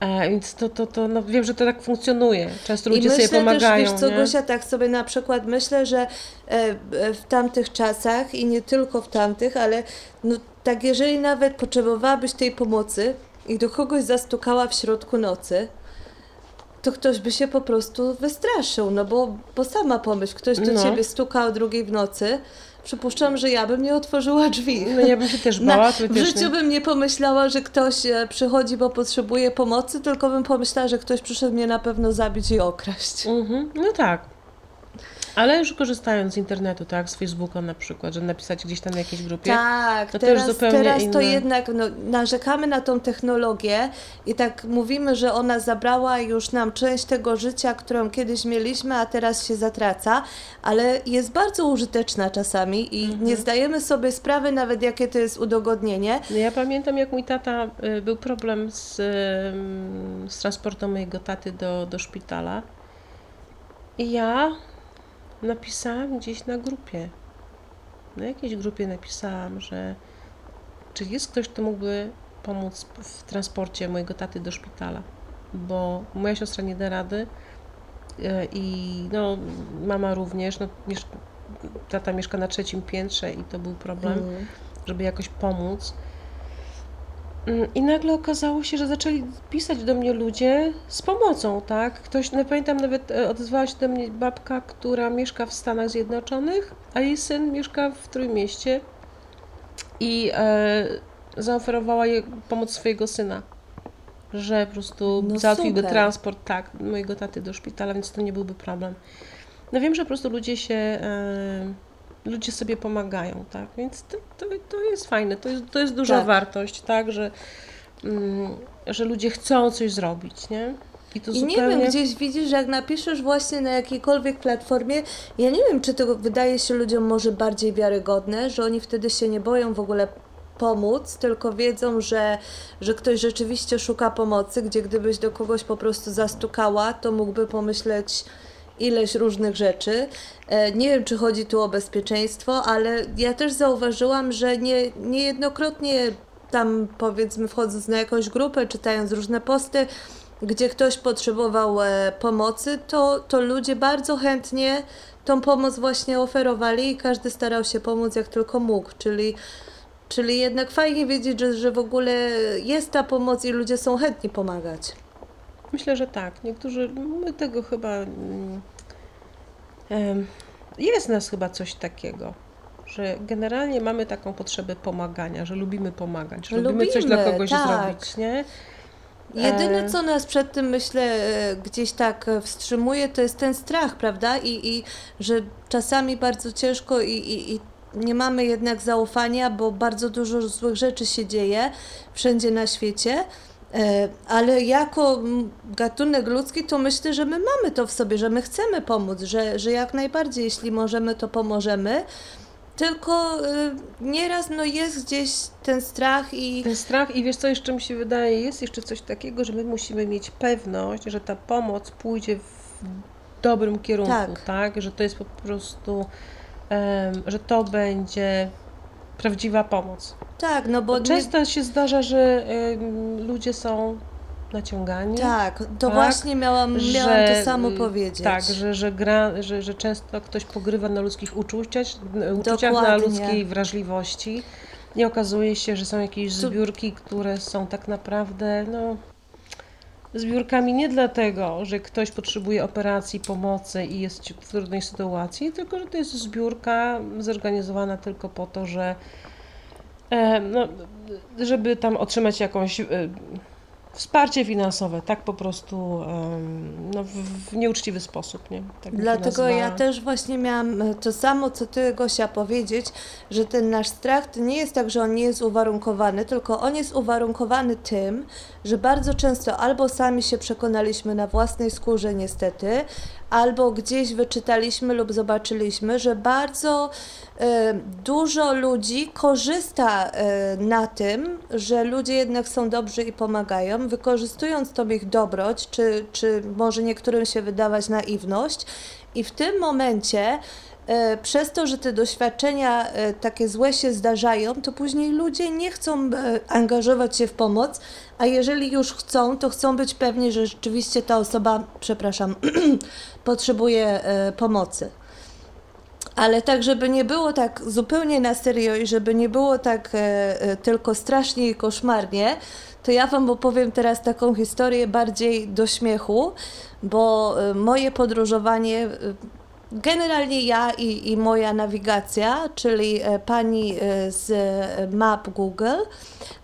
A, więc to, to, to, no wiem, że to tak funkcjonuje. Często ludzie I sobie myślę pomagają. też, wiesz co, nie? Gosia, tak sobie na przykład myślę, że e, e, w tamtych czasach i nie tylko w tamtych, ale no tak jeżeli nawet potrzebowałabyś tej pomocy i do kogoś zastukała w środku nocy, to ktoś by się po prostu wystraszył, no bo, bo sama pomyśl, ktoś do No. ciebie stuka o drugiej w nocy, przypuszczam, że ja bym nie otworzyła drzwi. No ja bym się też Na, bała, to w życiu bym nie pomyślała, że ktoś e, przychodzi, bo potrzebuje pomocy, tylko bym pomyślała, że ktoś przyszedł mnie na pewno zabić i okraść. Mhm, no tak. Ale już korzystając z internetu, tak, z Facebooka na przykład, że napisać gdzieś tam na jakiejś grupie. Tak, to to teraz, zupełnie teraz to inne. jednak no, narzekamy na tą technologię i tak mówimy, że ona zabrała już nam część tego życia, którą kiedyś mieliśmy, a teraz się zatraca, ale jest bardzo użyteczna czasami i Mhm. nie zdajemy sobie sprawy nawet jakie to jest udogodnienie. No Ja pamiętam, jak mój tata, y, był problem z, z transportem mojego taty do, do szpitala. I ja napisałam gdzieś na grupie, na jakiejś grupie napisałam, że czy jest ktoś, kto mógłby pomóc w transporcie mojego taty do szpitala, bo moja siostra nie da rady y, i no, mama również, no, tata mieszka na trzecim piętrze i to był problem Mm. żeby jakoś pomóc. Mm, I nagle okazało się, że zaczęli pisać do mnie ludzie z pomocą, tak? Ktoś, no pamiętam nawet e, odezwała się do mnie babka, która mieszka w Stanach Zjednoczonych, a jej syn mieszka w Trójmieście i e, zaoferowała jej pomoc swojego syna, że po prostu No załatwiłby super. transport, tak, mojego taty do szpitala, więc to nie byłby problem. No wiem, że po prostu ludzie się, e, ludzie sobie pomagają, tak, więc to, to, to jest fajne, to jest, to jest duża Tak. wartość, tak, że, mm, że ludzie chcą coś zrobić, nie? I to I nie zupełnie... wiem, gdzieś widzisz, jak napiszesz właśnie na jakiejkolwiek platformie, ja nie wiem, czy to wydaje się ludziom może bardziej wiarygodne, że oni wtedy się nie boją w ogóle pomóc, tylko wiedzą, że, że ktoś rzeczywiście szuka pomocy, gdzie gdybyś do kogoś po prostu zastukała, to mógłby pomyśleć ileś różnych rzeczy. E, Nie wiem, czy chodzi tu o bezpieczeństwo, ale ja też zauważyłam, że nie, niejednokrotnie tam powiedzmy wchodząc na jakąś grupę, czytając różne posty, gdzie ktoś potrzebował e, pomocy, to, to ludzie bardzo chętnie tą pomoc właśnie oferowali i każdy starał się pomóc jak tylko mógł, czyli, czyli jednak fajnie wiedzieć, że, że w ogóle jest ta pomoc i ludzie są chętni pomagać. Myślę, że tak. Niektórzy, my tego chyba. Jest nas chyba coś takiego, że generalnie mamy taką potrzebę pomagania, że lubimy pomagać, że lubimy, coś dla Lubimy, kogoś tak. zrobić, nie? Jedyne, E, co nas przed tym, myślę, e, gdzieś tak e, wstrzymuje, to jest ten strach, prawda? I, i że czasami bardzo ciężko i, i, i nie mamy jednak zaufania, bo bardzo dużo złych rzeczy się dzieje wszędzie na świecie. E, Ale jako gatunek ludzki, to myślę, że my mamy to w sobie, że my chcemy pomóc, że, że jak najbardziej, jeśli możemy, to pomożemy. tylko y, nieraz no, jest gdzieś ten strach i... Ten strach i wiesz co jeszcze mi się wydaje, jest jeszcze coś takiego, że my musimy mieć pewność, że ta pomoc pójdzie w dobrym kierunku, tak? tak? Że to jest po prostu, um, że to będzie prawdziwa pomoc. Tak, no bo... Często nie... się zdarza, że um, ludzie są naciągani. Tak, to tak? właśnie miałam, miałam że, to samo powiedzieć. Tak, że, że, gra, że, że często ktoś pogrywa na ludzkich uczuciach, uczuciach na ludzkiej wrażliwości i okazuje się, że są jakieś zbiórki, które są tak naprawdę no, zbiórkami nie dlatego, że ktoś potrzebuje operacji, pomocy i jest w trudnej sytuacji, tylko że to jest zbiórka zorganizowana tylko po to, że e, no, żeby tam otrzymać jakąś e, wsparcie finansowe, tak po prostu no, w, nieuczciwy sposób. Nie? Tak Dlatego ja też właśnie miałam e, to samo, co ty Gosia powiedzieć, że ten nasz strach to nie jest tak, że on nie jest uwarunkowany, tylko on jest uwarunkowany tym, że bardzo często albo sami się przekonaliśmy na własnej skórze niestety, albo gdzieś wyczytaliśmy lub zobaczyliśmy, że bardzo e, dużo ludzi korzysta e, na tym, że ludzie jednak są dobrzy i pomagają, wykorzystując tą ich dobroć, czy, czy może niektórym się wydawać naiwność. I w tym momencie przez to, że te doświadczenia e, takie złe się zdarzają, to później ludzie nie chcą e, angażować się w pomoc, a jeżeli już chcą, to chcą być pewni, że rzeczywiście ta osoba, przepraszam, potrzebuje pomocy. Ale tak, żeby nie było tak zupełnie na serio i żeby nie było tak tylko strasznie i koszmarnie, to ja Wam opowiem teraz taką historię bardziej do śmiechu, bo moje podróżowanie Generalnie ja i, i moja nawigacja, czyli e, pani e, z map Google,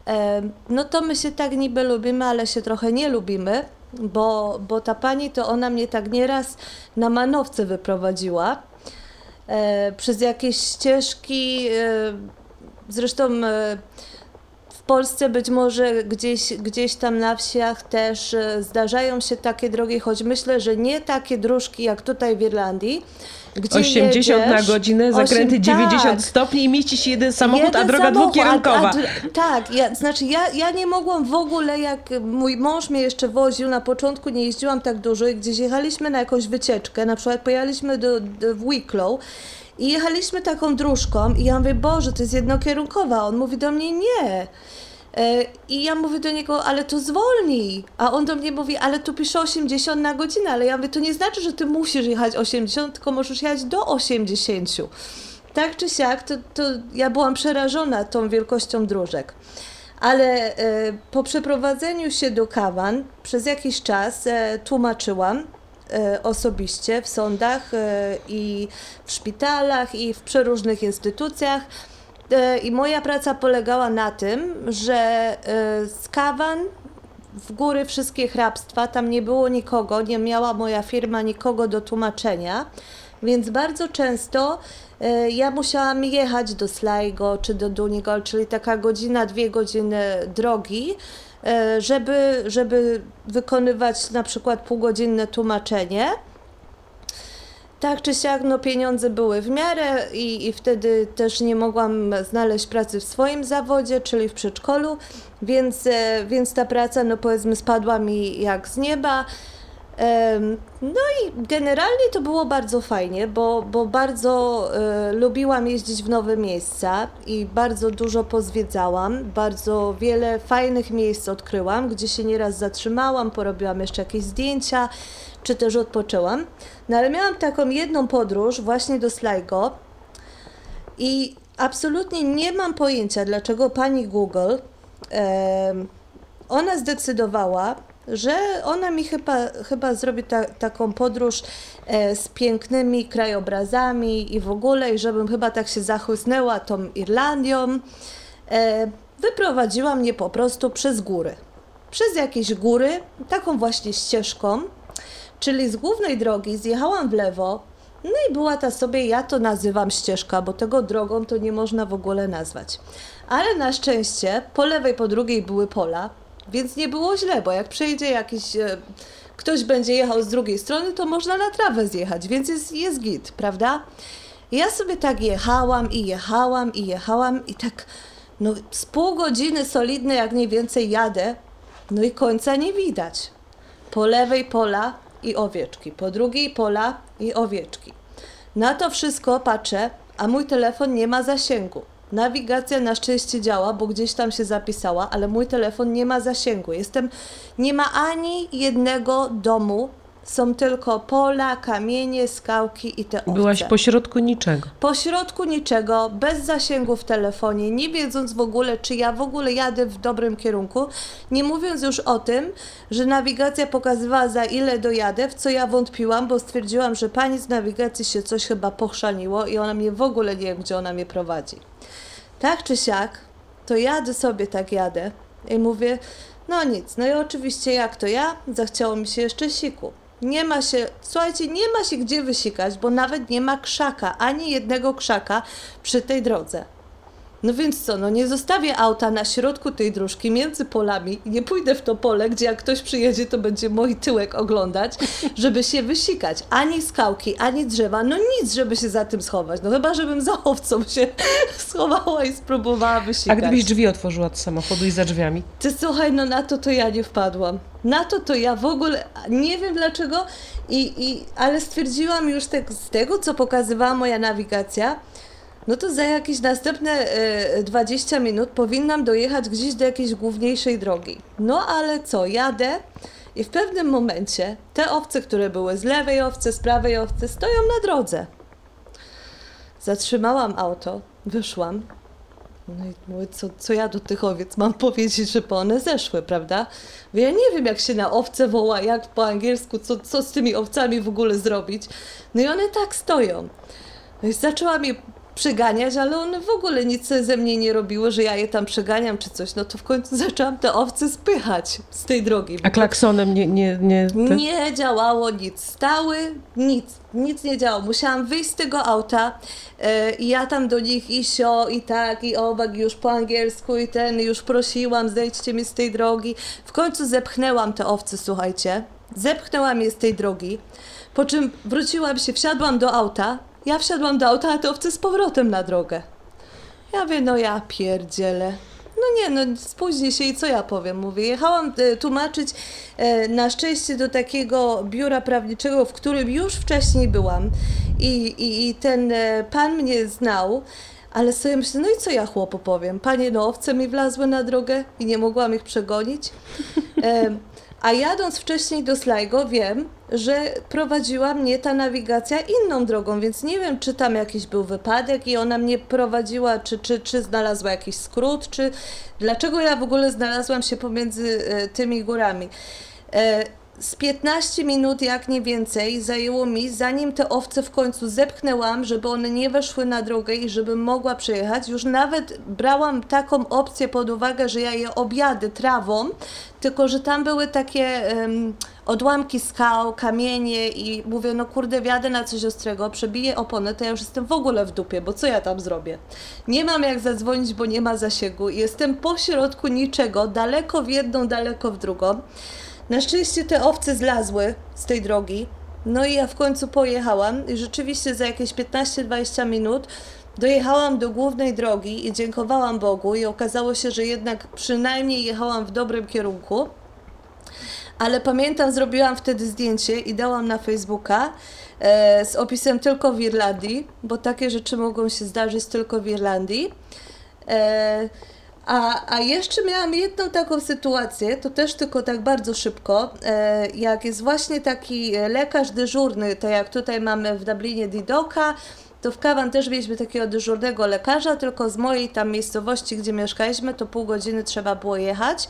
e, no to my się tak niby lubimy, ale się trochę nie lubimy, bo, bo ta pani to ona mnie tak nieraz na manowce wyprowadziła przez jakieś ścieżki, zresztą Polsce być może gdzieś, gdzieś tam na wsiach też zdarzają się takie drogi, choć myślę, że nie takie dróżki jak tutaj w Irlandii, gdzie 80 jedziesz, na godzinę, zakręty 8, 90 tak. stopni i mieści się jeden samochód, jeden a droga samochód, dwukierunkowa. A, a, tak, ja, znaczy ja, ja nie mogłam w ogóle, jak mój mąż mnie jeszcze woził, na początku nie jeździłam tak dużo i gdzieś jechaliśmy na jakąś wycieczkę, na przykład pojechaliśmy do, do w Wicklow i jechaliśmy taką dróżką i ja mówię, Boże, to jest jednokierunkowa. On mówi do mnie, nie. E, I ja mówię do niego, ale to zwolnij. A on do mnie mówi, ale tu pisze 80 na godzinę. Ale ja mówię, to nie znaczy, że ty musisz jechać 80, tylko możesz jechać do 80. Tak czy siak, to, to ja byłam przerażona tą wielkością dróżek. Ale e, po przeprowadzeniu się do Kawan przez jakiś czas e, tłumaczyłam osobiście w sądach e, i w szpitalach i w przeróżnych instytucjach. E, I moja praca polegała na tym, że e, z Kawan w góry wszystkie hrabstwa, tam nie było nikogo, nie miała moja firma nikogo do tłumaczenia, więc bardzo często e, ja musiałam jechać do Sligo czy do Donegal, czyli taka godzina, dwie godziny drogi, żeby, żeby wykonywać na przykład półgodzinne tłumaczenie. Tak czy siak, no pieniądze były w miarę i, i wtedy też nie mogłam znaleźć pracy w swoim zawodzie, czyli w przedszkolu, więc, e, więc ta praca, no powiedzmy, spadła mi jak z nieba. No i generalnie to było bardzo fajnie, bo, bo bardzo e, lubiłam jeździć w nowe miejsca i bardzo dużo pozwiedzałam, bardzo wiele fajnych miejsc odkryłam, gdzie się nieraz zatrzymałam, porobiłam jeszcze jakieś zdjęcia czy też odpoczęłam. No ale miałam taką jedną podróż właśnie do Sligo i absolutnie nie mam pojęcia, dlaczego pani Google, ona zdecydowała, że ona mi chyba, chyba zrobi ta, taką podróż e, z pięknymi krajobrazami i w ogóle, i żebym chyba tak się zachłysnęła tą Irlandią. E, wyprowadziła mnie po prostu przez góry. Przez jakieś góry, taką właśnie ścieżką, Czyli z głównej drogi zjechałam w lewo, no i była ta sobie, ja to nazywam ścieżka, bo tego drogą to nie można w ogóle nazwać. Ale na szczęście po lewej, po drugiej były pola, więc nie było źle, bo jak przejdzie jakiś, e, ktoś będzie jechał z drugiej strony, to można na trawę zjechać, więc jest, jest git, prawda? Ja sobie tak jechałam i jechałam i jechałam i tak no z pół godziny solidne jak nie więcej jadę, no i końca nie widać. Po lewej pola i owieczki, po drugiej pola i owieczki. Na to wszystko patrzę, a mój telefon nie ma zasięgu. Nawigacja na szczęście działa, bo gdzieś tam się zapisała, ale mój telefon nie ma zasięgu. Jestem, nie ma ani jednego domu, są tylko pola, kamienie, skałki i te owce. Byłaś pośrodku niczego. Po środku niczego, bez zasięgu w telefonie, nie wiedząc w ogóle, czy ja w ogóle jadę w dobrym kierunku, nie mówiąc już o tym, że nawigacja pokazywała za ile dojadę, w co ja wątpiłam, bo stwierdziłam, że pani z nawigacji się coś chyba pochrzaniło i ona mnie w ogóle nie wiem, gdzie ona mnie prowadzi. Tak czy siak, to jadę sobie tak jadę i mówię, no nic, no i oczywiście jak to ja, zachciało mi się jeszcze siku. Nie ma się, słuchajcie, nie ma się gdzie wysikać, bo nawet nie ma krzaka, ani jednego krzaka przy tej drodze. No więc co, no nie zostawię auta na środku tej dróżki między polami i nie pójdę w to pole, gdzie jak ktoś przyjedzie, to będzie mój tyłek oglądać, żeby się wysikać. Ani skałki, ani drzewa, no nic, żeby się za tym schować. No chyba, żebym za owcą się schowała i spróbowała wysikać. A gdybyś drzwi otworzyła od samochodu i za drzwiami? Ty słuchaj, no na to to ja nie wpadłam. Na to to ja w ogóle nie wiem dlaczego, i, i, ale stwierdziłam już tak z tego, co pokazywała moja nawigacja, no to za jakieś następne e, 20 minut powinnam dojechać gdzieś do jakiejś główniejszej drogi. No ale co, jadę i w pewnym momencie te owce, które były z lewej owce, z prawej owce, stoją na drodze. Zatrzymałam auto, wyszłam. No i mówię, co, co ja do tych owiec mam powiedzieć, żeby one zeszły, prawda? Bo ja nie wiem, jak się na owce woła, jak po angielsku, co, co z tymi owcami w ogóle zrobić. No i one tak stoją. No i zaczęłam je przyganiać, ale one w ogóle nic ze mnie nie robiły, że ja je tam przeganiam czy coś. No to w końcu zaczęłam te owce spychać z tej drogi. A klaksonem nie... Nie, nie, te... Nie działało nic. Stały, nic. Nic nie działało. Musiałam wyjść z tego auta e, i ja tam do nich i sio, i tak, i owak, już po angielsku, i ten, już prosiłam, zejdźcie mi z tej drogi. W końcu zepchnęłam te owce, słuchajcie. Zepchnęłam je z tej drogi. Po czym wróciłam się, wsiadłam do auta, ja wsiadłam do auta, a te owce z powrotem na drogę. Ja wiem, no ja pierdzielę. No nie, no spóźnię się i co ja powiem? Mówię, jechałam e, tłumaczyć e, na szczęście do takiego biura prawniczego, w którym już wcześniej byłam i, i, i ten e, pan mnie znał, ale sobie myślę, no i co ja chłopu powiem? Panie, no owce mi wlazły na drogę i nie mogłam ich przegonić. A jadąc wcześniej do Sligo wiem, że prowadziła mnie ta nawigacja inną drogą, więc nie wiem, czy tam jakiś był wypadek i ona mnie prowadziła, czy, czy, czy znalazła jakiś skrót, czy dlaczego ja w ogóle znalazłam się pomiędzy e, tymi górami. E, z 15 minut, jak nie więcej, zajęło mi, zanim te owce w końcu zepchnęłam, żeby one nie weszły na drogę i żebym mogła przejechać. Już nawet brałam taką opcję pod uwagę, że ja je objadę trawą, tylko że tam były takie um, odłamki skał, kamienie i mówię, no kurde, wjadę na coś ostrego, przebiję oponę, to ja już jestem w ogóle w dupie, bo co ja tam zrobię? Nie mam jak zadzwonić, bo nie ma zasięgu. Jestem po środku niczego, daleko w jedną, daleko w drugą. Na szczęście te owce zlazły z tej drogi. No i ja w końcu pojechałam i rzeczywiście za jakieś 15-20 minut dojechałam do głównej drogi i dziękowałam Bogu i okazało się, że jednak przynajmniej jechałam w dobrym kierunku. Ale pamiętam, zrobiłam wtedy zdjęcie i dałam na Facebooka e, z opisem tylko w Irlandii, bo takie rzeczy mogą się zdarzyć tylko w Irlandii. E, a, a jeszcze miałam jedną taką sytuację, to też tylko tak bardzo szybko, e, jak jest właśnie taki lekarz dyżurny, tak jak tutaj mamy w Dublinie Didoka, to w Kawan też mieliśmy takiego dyżurnego lekarza, tylko z mojej tam miejscowości, gdzie mieszkaliśmy, to pół godziny trzeba było jechać.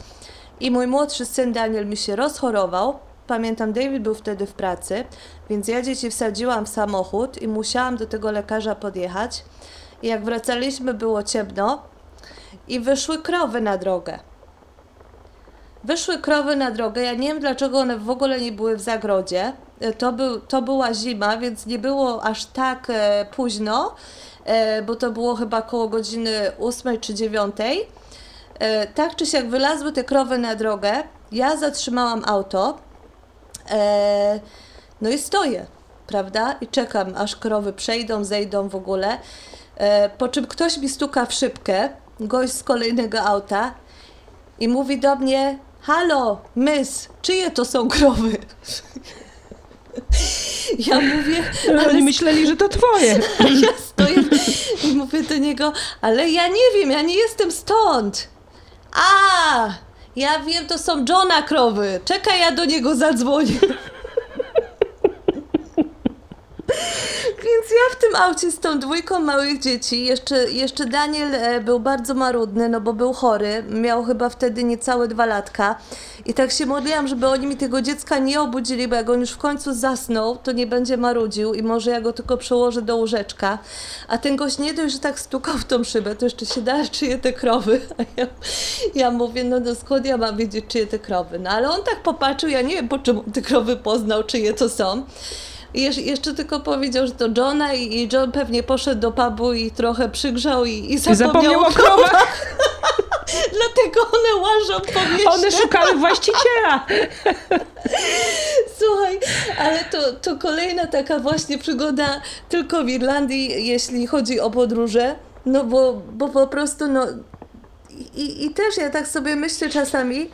I mój młodszy syn Daniel mi się rozchorował. Pamiętam, David był wtedy w pracy, więc ja dzieci wsadziłam w samochód i musiałam do tego lekarza podjechać. I jak wracaliśmy, było ciemno, i wyszły krowy na drogę. Wyszły krowy na drogę. Ja nie wiem, dlaczego one w ogóle nie były w zagrodzie. To, był, to była zima, więc nie było aż tak e, późno, e, bo to było chyba koło godziny 8 czy 9. E, tak czy siak wylazły te krowy na drogę. Ja zatrzymałam auto. E, no i stoję prawda? I czekam, aż krowy przejdą, zejdą w ogóle. E, po czym ktoś mi stuka w szybkę, gość z kolejnego auta i mówi do mnie, halo, mys, czyje to są krowy? Ja mówię, ale oni myśleli, że to twoje. ja stoję i mówię do niego, ale ja nie wiem, ja nie jestem stąd. A, ja wiem, to są Johna krowy. Czekaj, ja do niego zadzwonię. Ja w tym aucie z tą dwójką małych dzieci, jeszcze, jeszcze Daniel e, był bardzo marudny, no bo był chory, miał chyba wtedy niecałe dwa latka. I tak się modliłam, żeby oni mi tego dziecka nie obudzili, bo jak on już w końcu zasnął, to nie będzie marudził i może ja go tylko przełożę do łóżeczka, a ten gość nie dość, że tak stukał w tą szybę, to jeszcze się da, czyje te krowy, a ja, ja mówię, no, no skąd ja mam wiedzieć, czyje te krowy, no ale on tak popatrzył, ja nie wiem, po czym te krowy poznał, czyje to są, i jeszcze tylko powiedział, że to Johna i, John pewnie poszedł do pubu i trochę przygrzał i, i zapomniał, zapomniał o krowach. Dlatego one łażą po mieście. One szukały właściciela. Słuchaj, ale to, to kolejna taka właśnie przygoda tylko w Irlandii, jeśli chodzi o podróże. No bo, bo po prostu no i, i też ja tak sobie myślę czasami,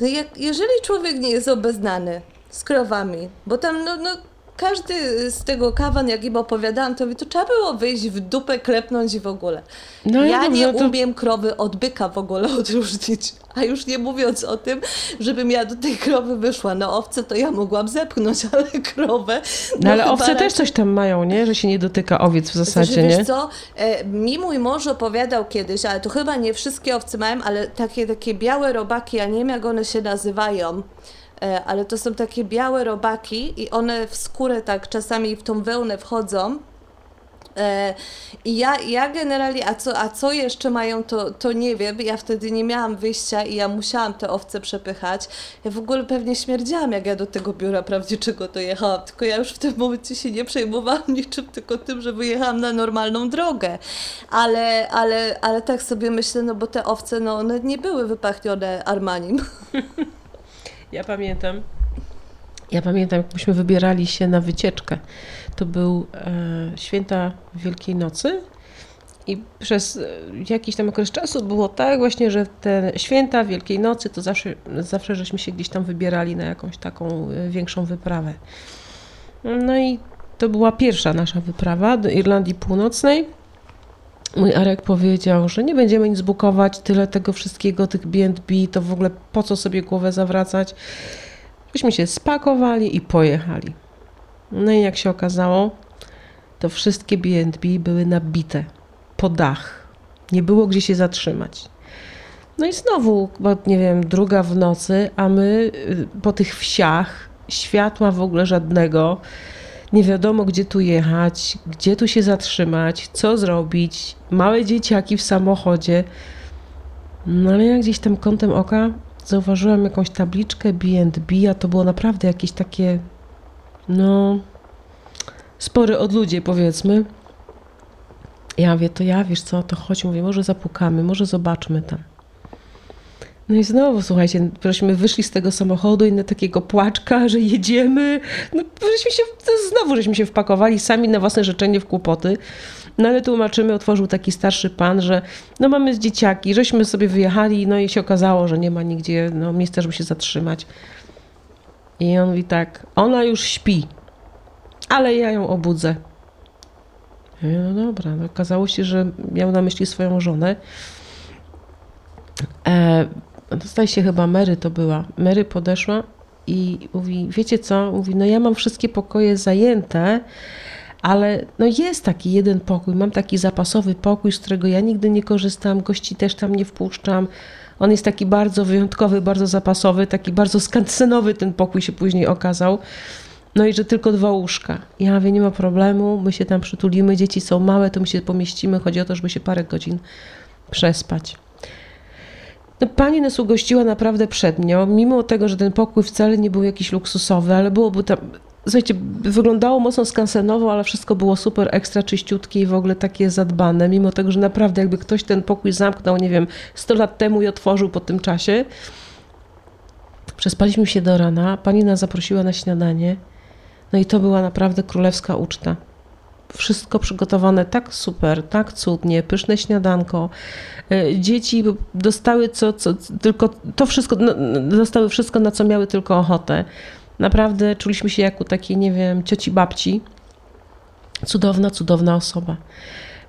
no jak, jeżeli człowiek nie jest obeznany z krowami, bo tam no, no każdy z tego kawan, jak im opowiadałam, to, to trzeba było wyjść w dupę, klepnąć i w ogóle. No ja nie no to... umiem krowy od byka w ogóle odróżnić. A już nie mówiąc o tym, żebym ja do tej krowy wyszła. No owce to ja mogłam zepchnąć, ale krowę... No, no ale owce raczej... też coś tam mają, nie? Że się nie dotyka owiec w zasadzie, znaczy, nie? Wiesz co, e, mi mój mąż opowiadał kiedyś, ale to chyba nie wszystkie owce mają, ale takie, takie białe robaki, ja nie wiem jak one się nazywają, ale to są takie białe robaki i one w skórę tak czasami w tą wełnę wchodzą. E, I ja, ja generalnie, a co, a co jeszcze mają, to, to nie wiem. Ja wtedy nie miałam wyjścia i ja musiałam te owce przepychać. Ja w ogóle pewnie śmierdziałam, jak ja do tego biura prawniczego dojechałam. Tylko ja już w tym momencie się nie przejmowałam niczym, tylko tym, że wyjechałam na normalną drogę. Ale, ale, ale tak sobie myślę, no bo te owce, no one nie były wypachnione Armanim. Ja pamiętam, ja pamiętam, jak myśmy wybierali się na wycieczkę. To był e, święta Wielkiej Nocy i przez e, jakiś tam okres czasu było tak właśnie, że te święta Wielkiej Nocy to zawsze, zawsze żeśmy się gdzieś tam wybierali na jakąś taką e, większą wyprawę. No i to była pierwsza nasza wyprawa do Irlandii Północnej. Mój Arek powiedział, że nie będziemy nic bukować, tyle tego wszystkiego, tych B&B, to w ogóle po co sobie głowę zawracać. Myśmy się spakowali i pojechali. No i jak się okazało, to wszystkie B&B były nabite po dach. Nie było gdzie się zatrzymać. No i znowu, bo nie wiem, druga w nocy, a my y, po tych wsiach, światła w ogóle żadnego, nie wiadomo gdzie tu jechać, gdzie tu się zatrzymać, co zrobić, małe dzieciaki w samochodzie. No ale ja gdzieś tam kątem oka zauważyłam jakąś tabliczkę B&B, a to było naprawdę jakieś takie, no, spory odludzie powiedzmy. Ja mówię, to ja, wiesz co, to chodź, mówię, może zapukamy, może zobaczmy tam. No i znowu, słuchajcie, żeśmy wyszli z tego samochodu i na takiego płaczka, że jedziemy. No, żeśmy się, znowu żeśmy się wpakowali sami na własne życzenie w kłopoty. No ale tłumaczymy, otworzył taki starszy pan, że no mamy z dzieciaki, żeśmy sobie wyjechali, no i się okazało, że nie ma nigdzie no, miejsca, żeby się zatrzymać. I on mówi tak, ona już śpi, ale ja ją obudzę. No dobra, no okazało się, że miał na myśli swoją żonę. E, zdaje się chyba Mary to była. Mary podeszła i mówi, wiecie co? Mówi, no ja mam wszystkie pokoje zajęte, ale no jest taki jeden pokój, mam taki zapasowy pokój, z którego ja nigdy nie korzystam, gości też tam nie wpuszczam. On jest taki bardzo wyjątkowy, bardzo zapasowy, taki bardzo skansenowy ten pokój się później okazał. No i że tylko dwa łóżka. Ja mówię, nie ma problemu, my się tam przytulimy, dzieci są małe, to my się pomieścimy, chodzi o to, żeby się parę godzin przespać. No, pani nas ugościła naprawdę przednio, mimo tego, że ten pokój wcale nie był jakiś luksusowy, ale byłoby tam, słuchajcie, wyglądało mocno skansenowo, ale wszystko było super ekstra czyściutkie i w ogóle takie zadbane, mimo tego, że naprawdę jakby ktoś ten pokój zamknął, nie wiem, 100 lat temu i otworzył po tym czasie. Przespaliśmy się do rana, pani nas zaprosiła na śniadanie. No i to była naprawdę królewska uczta. Wszystko przygotowane tak super, tak cudnie, pyszne śniadanko. E, dzieci dostały co, co tylko to wszystko, no, dostały wszystko, na co miały tylko ochotę. Naprawdę czuliśmy się jak u takiej, nie wiem, cioci babci. Cudowna, cudowna osoba.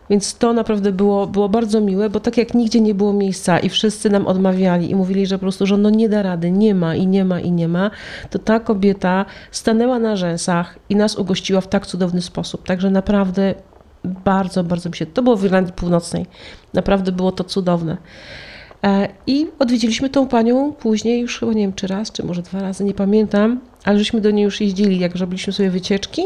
Więc to naprawdę było, było bardzo miłe, bo tak jak nigdzie nie było miejsca i wszyscy nam odmawiali i mówili, że po prostu, że no nie da rady, nie ma i nie ma i nie ma, to ta kobieta stanęła na rzęsach i nas ugościła w tak cudowny sposób. Także naprawdę bardzo, bardzo mi się, to było w Irlandii Północnej, naprawdę było to cudowne. E, I odwiedziliśmy tą panią później, już chyba nie wiem czy raz, czy może dwa razy, nie pamiętam, ale żeśmy do niej już jeździli, jak robiliśmy sobie wycieczki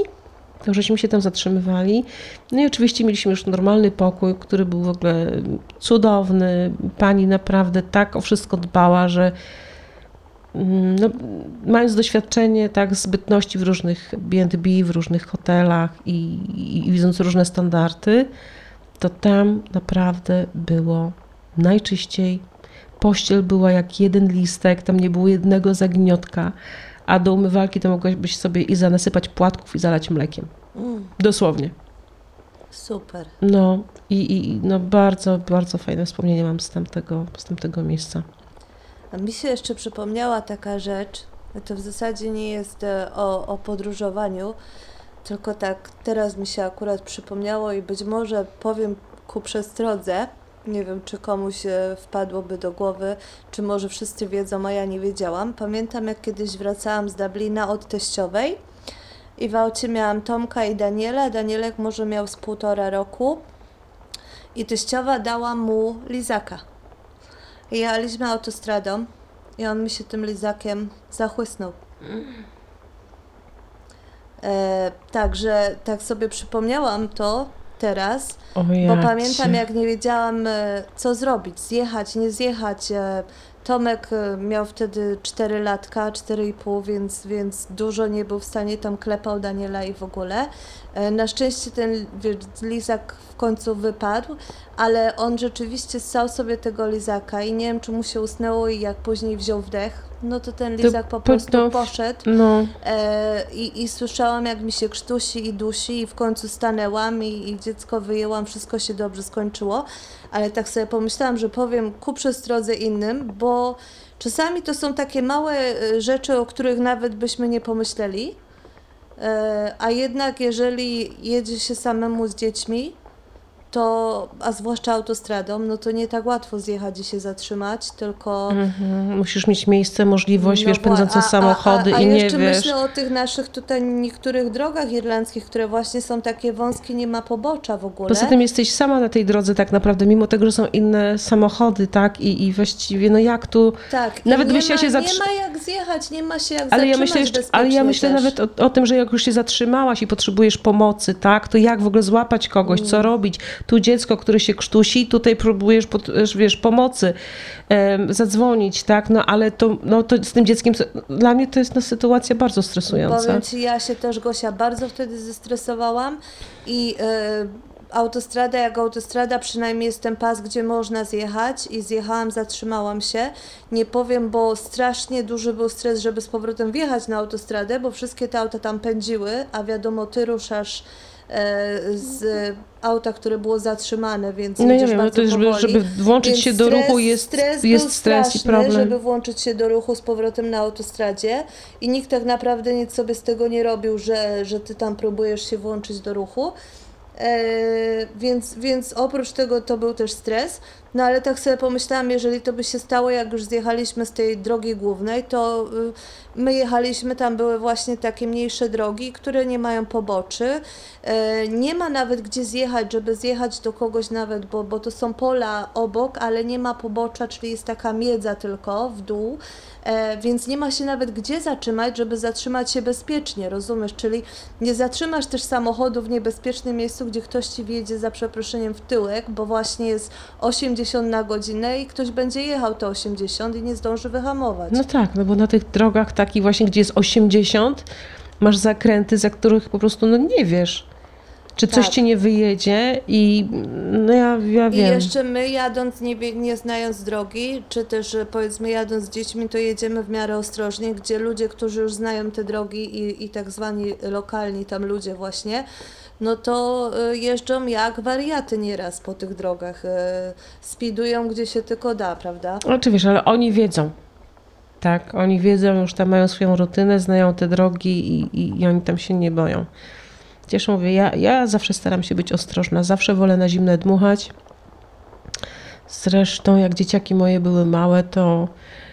to żeśmy się tam zatrzymywali. No i oczywiście mieliśmy już normalny pokój, który był w ogóle cudowny. Pani naprawdę tak o wszystko dbała, że mm, no, mając doświadczenie tak zbytności w różnych B&B, w różnych hotelach i, i, i widząc różne standardy, to tam naprawdę było najczyściej. Pościel była jak jeden listek, tam nie było jednego zagniotka a do umywalki to mogłabyś sobie i zanasypać płatków i zalać mlekiem. Mm. Dosłownie. Super. No i, i no bardzo, bardzo fajne wspomnienie mam z tamtego, z tamtego miejsca. A mi się jeszcze przypomniała taka rzecz, to w zasadzie nie jest e, o, o podróżowaniu, tylko tak teraz mi się akurat przypomniało i być może powiem ku przestrodze, nie wiem, czy komuś wpadłoby do głowy, czy może wszyscy wiedzą, a ja nie wiedziałam. Pamiętam, jak kiedyś wracałam z Dublina od teściowej i w aucie miałam Tomka i Daniela. Danielek może miał z półtora roku i teściowa dała mu lizaka. I jechaliśmy autostradą i on mi się tym lizakiem zachłysnął. E, także tak sobie przypomniałam to, teraz, bo pamiętam jak nie wiedziałam e, co zrobić, zjechać, nie zjechać. E, Tomek e, miał wtedy 4 latka, 4,5, więc, więc dużo nie był w stanie, tam klepał Daniela i w ogóle. Na szczęście ten lizak w końcu wypadł, ale on rzeczywiście ssał sobie tego lizaka i nie wiem, czy mu się usnęło i jak później wziął wdech, no to ten lizak po prostu poszedł no. e, i, i słyszałam jak mi się krztusi i dusi i w końcu stanęłam i, i dziecko wyjęłam, wszystko się dobrze skończyło, ale tak sobie pomyślałam, że powiem ku przestrodze innym, bo czasami to są takie małe e, rzeczy, o których nawet byśmy nie pomyśleli, e, a jednak jeżeli jedzie się samemu z dziećmi, to, a zwłaszcza autostradą, no to nie tak łatwo zjechać i się zatrzymać, tylko... Mhm. Musisz mieć miejsce, możliwość, no wiesz, pędzące a, samochody a, a, i nie jeszcze wiesz... myślę o tych naszych tutaj niektórych drogach irlandzkich, które właśnie są takie wąskie, nie ma pobocza w ogóle. Poza tym jesteś sama na tej drodze tak naprawdę, mimo tego, że są inne samochody, tak, i, i właściwie, no jak tu... Tak, nawet nie, ma, się zatrzy... nie ma jak zjechać, nie ma się jak ale ja myślę jeszcze, Ale ja myślę też. nawet o, o, tym, że jak już się zatrzymałaś i potrzebujesz pomocy, tak, to jak w ogóle złapać kogoś, co mm. robić? Tu dziecko, które się krztusi, tutaj próbujesz, pod, wiesz, pomocy, um, zadzwonić, tak, no ale to, no, to z tym dzieckiem, dla mnie to jest no, sytuacja bardzo stresująca. Powiem Ci, ja się też, Gosia, bardzo wtedy zestresowałam i... Yy, autostrada jak autostrada, przynajmniej jest ten pas, gdzie można zjechać i zjechałam, zatrzymałam się. Nie powiem, bo strasznie duży był stres, żeby z powrotem wjechać na autostradę, bo wszystkie te auta tam pędziły, a wiadomo, ty ruszasz E, z auta, które było zatrzymane, więc no ja wiem, no to żeby, żeby włączyć więc się do ruchu jest stres, jest stres i problem. żeby włączyć się do ruchu z powrotem na autostradzie i nikt tak naprawdę nic sobie z tego nie robił, że, że ty tam próbujesz się włączyć do ruchu. E, więc, więc oprócz tego to był też stres. No ale tak sobie pomyślałam, jeżeli to by się stało, jak już zjechaliśmy z tej drogi głównej, to y, my jechaliśmy, tam były właśnie takie mniejsze drogi, które nie mają poboczy. E, nie ma nawet gdzie zjechać, żeby zjechać do kogoś nawet, bo, bo to są pola obok, ale nie ma pobocza, czyli jest taka miedza tylko w dół. E, więc nie ma się nawet gdzie zatrzymać, żeby zatrzymać się bezpiecznie, rozumiesz? Czyli nie zatrzymasz też samochodu w niebezpiecznym miejscu, gdzie ktoś ci wjedzie za przeproszeniem w tyłek, bo właśnie jest 80 na godzinę i ktoś będzie jechał te 80 i nie zdąży wyhamować. No tak, no bo na tych drogach takich właśnie, gdzie jest 80, masz zakręty, za których po prostu no nie wiesz. Czy coś Tak. ci nie wyjedzie i no ja, ja I wiem. jeszcze my jadąc, nie, nie znając drogi, czy też e, powiedzmy jadąc z dziećmi, to jedziemy w miarę ostrożnie, gdzie ludzie, którzy już znają te drogi i, i tak zwani lokalni tam ludzie właśnie, no to e, jeżdżą jak wariaty nieraz po tych drogach. e, Speedują gdzie się tylko da, prawda? Oczywiście, ale oni wiedzą. Tak, oni wiedzą, już tam mają swoją rutynę, znają te drogi i, i, i oni tam się nie boją. Chociaż mówię, ja, ja zawsze staram się być ostrożna, zawsze wolę na zimne dmuchać. Zresztą, jak dzieciaki moje były małe, to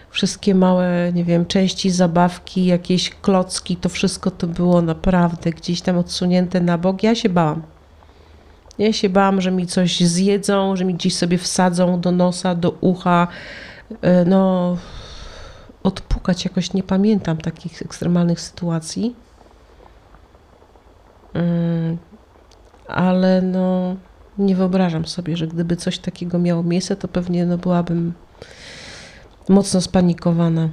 wszystkie małe, nie wiem, części, zabawki, jakieś klocki, to wszystko to było naprawdę gdzieś tam odsunięte na bok. Ja się bałam. Ja się bałam, że mi coś zjedzą, że mi gdzieś sobie wsadzą do nosa, do ucha. E, No, odpukać jakoś nie pamiętam takich ekstremalnych sytuacji. Mm, Ale no, nie wyobrażam sobie, że gdyby coś takiego miało miejsce, to pewnie no, byłabym mocno spanikowana.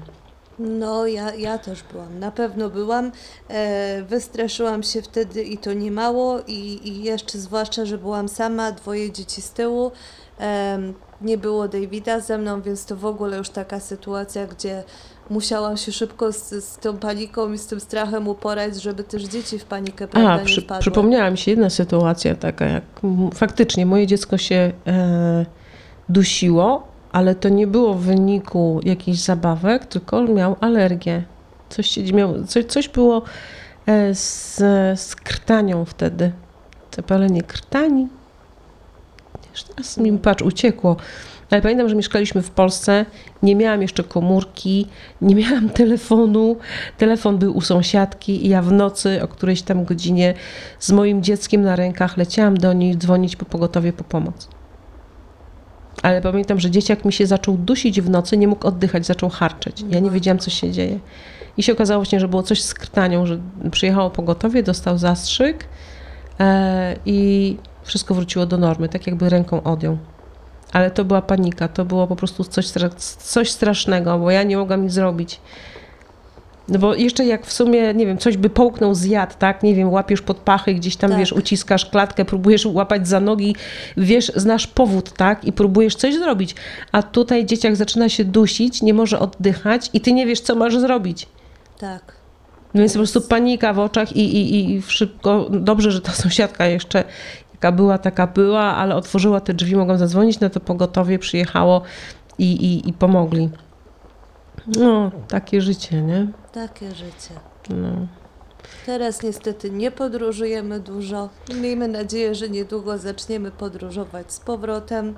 No, ja, ja też byłam, na pewno byłam. E, wystraszyłam się wtedy i to nie mało, i, i jeszcze zwłaszcza, że byłam sama, dwoje dzieci z tyłu. Em, nie było Davida ze mną, więc to w ogóle już taka sytuacja, gdzie musiałam się szybko z, z tą paniką i z tym strachem uporać, żeby też dzieci w panikę prawda, A, przy, przypomniała mi się jedna sytuacja taka, jak faktycznie moje dziecko się e, dusiło, ale to nie było w wyniku jakichś zabawek, tylko miał alergię. Coś, się, miał, coś, coś było e, z, z krtanią wtedy. Zapalenie krtani. Już teraz mi patrz, uciekło. Ale pamiętam, że mieszkaliśmy w Polsce, nie miałam jeszcze komórki, nie miałam telefonu. Telefon był u sąsiadki i ja w nocy o którejś tam godzinie z moim dzieckiem na rękach leciałam do niej dzwonić po pogotowie po pomoc. Ale pamiętam, że dzieciak mi się zaczął dusić w nocy, nie mógł oddychać, zaczął harczeć. Ja nie wiedziałam, co się dzieje. I się okazało właśnie, że było coś z krtanią, że przyjechało pogotowie, dostał zastrzyk e, i wszystko wróciło do normy, tak jakby ręką odjął. Ale to była panika, to było po prostu coś, coś strasznego, bo ja nie mogłam nic zrobić. No bo jeszcze jak w sumie, nie wiem, coś by połknął, zjadł, tak? Nie wiem, łapiesz pod pachy, gdzieś tam, Tak. wiesz, uciskasz klatkę, próbujesz łapać za nogi, wiesz, znasz powód, tak? I próbujesz coś zrobić. A tutaj dzieciak zaczyna się dusić, nie może oddychać i ty nie wiesz, co masz zrobić. Tak. No więc po prostu panika w oczach i, i, i szybko, dobrze, że ta sąsiadka jeszcze była, taka była, ale otworzyła te drzwi, mogłam zadzwonić, no to pogotowie przyjechało i, i, i pomogli. No, takie życie, nie? Takie życie. No. Teraz niestety nie podróżujemy dużo. Miejmy nadzieję, że niedługo zaczniemy podróżować z powrotem.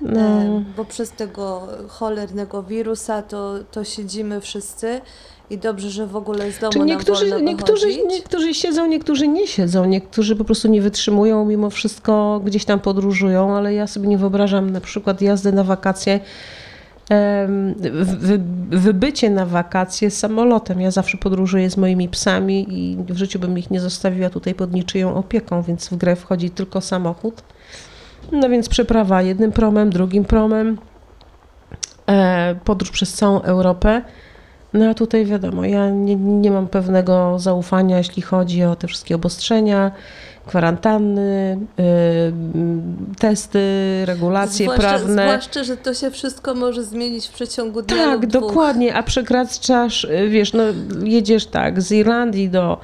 No. E, bo przez tego cholernego wirusa to, to siedzimy wszyscy i dobrze, że w ogóle z domu Czy niektórzy, niektórzy, niektórzy siedzą, niektórzy nie siedzą, niektórzy po prostu nie wytrzymują, mimo wszystko gdzieś tam podróżują, ale ja sobie nie wyobrażam na przykład jazdy na wakacje, wy, wybycie na wakacje samolotem. Ja zawsze podróżuję z moimi psami i w życiu bym ich nie zostawiła tutaj pod niczyją opieką, więc w grę wchodzi tylko samochód. No więc przeprawa jednym promem, drugim promem, e, podróż przez całą Europę. No a tutaj wiadomo, ja nie, nie mam pewnego zaufania, jeśli chodzi o te wszystkie obostrzenia, kwarantanny, y, y, testy, regulacje zwłaszcza, prawne. Zwłaszcza, że to się wszystko może zmienić w przeciągu dnia Tak, lub dwóch. dokładnie, a przekraczasz, y, wiesz, no jedziesz tak, z Irlandii do,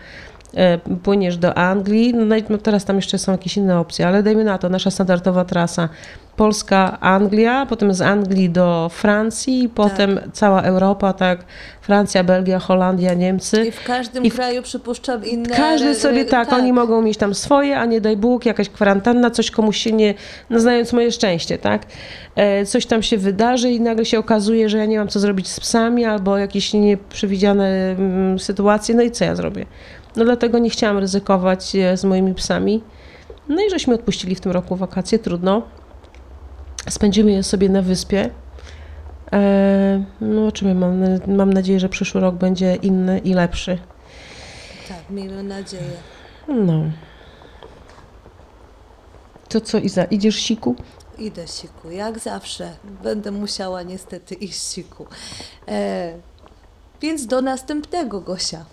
e, płyniesz do Anglii, no, i- no teraz tam jeszcze są jakieś inne opcje, ale dajmy na to, nasza standardowa trasa Polska, Anglia, potem z Anglii do Francji, potem cała Europa, tak, Francja, Belgia, Holandia, Niemcy. I w każdym I w- kraju przypuszczam inne... Każdy sobie re- tak, oni mogą mieć tam swoje, a nie daj Bóg, jakaś kwarantanna, coś komuś się nie, no znając moje szczęście, tak? E, coś tam się wydarzy i nagle się okazuje, że ja nie mam co zrobić z psami albo jakieś nieprzewidziane mm, sytuacje, no i co ja zrobię? No dlatego nie chciałam ryzykować e, z moimi psami. No i żeśmy odpuścili w tym roku wakacje, trudno. Spędzimy je sobie na wyspie. E, no zobaczymy, mam, mam nadzieję, że przyszły rok będzie inny i lepszy. Tak, miejmy nadzieję. No. To co, Iza, idziesz siku? Idę siku, jak zawsze. Będę musiała niestety iść siku. E, więc do następnego, Gosia.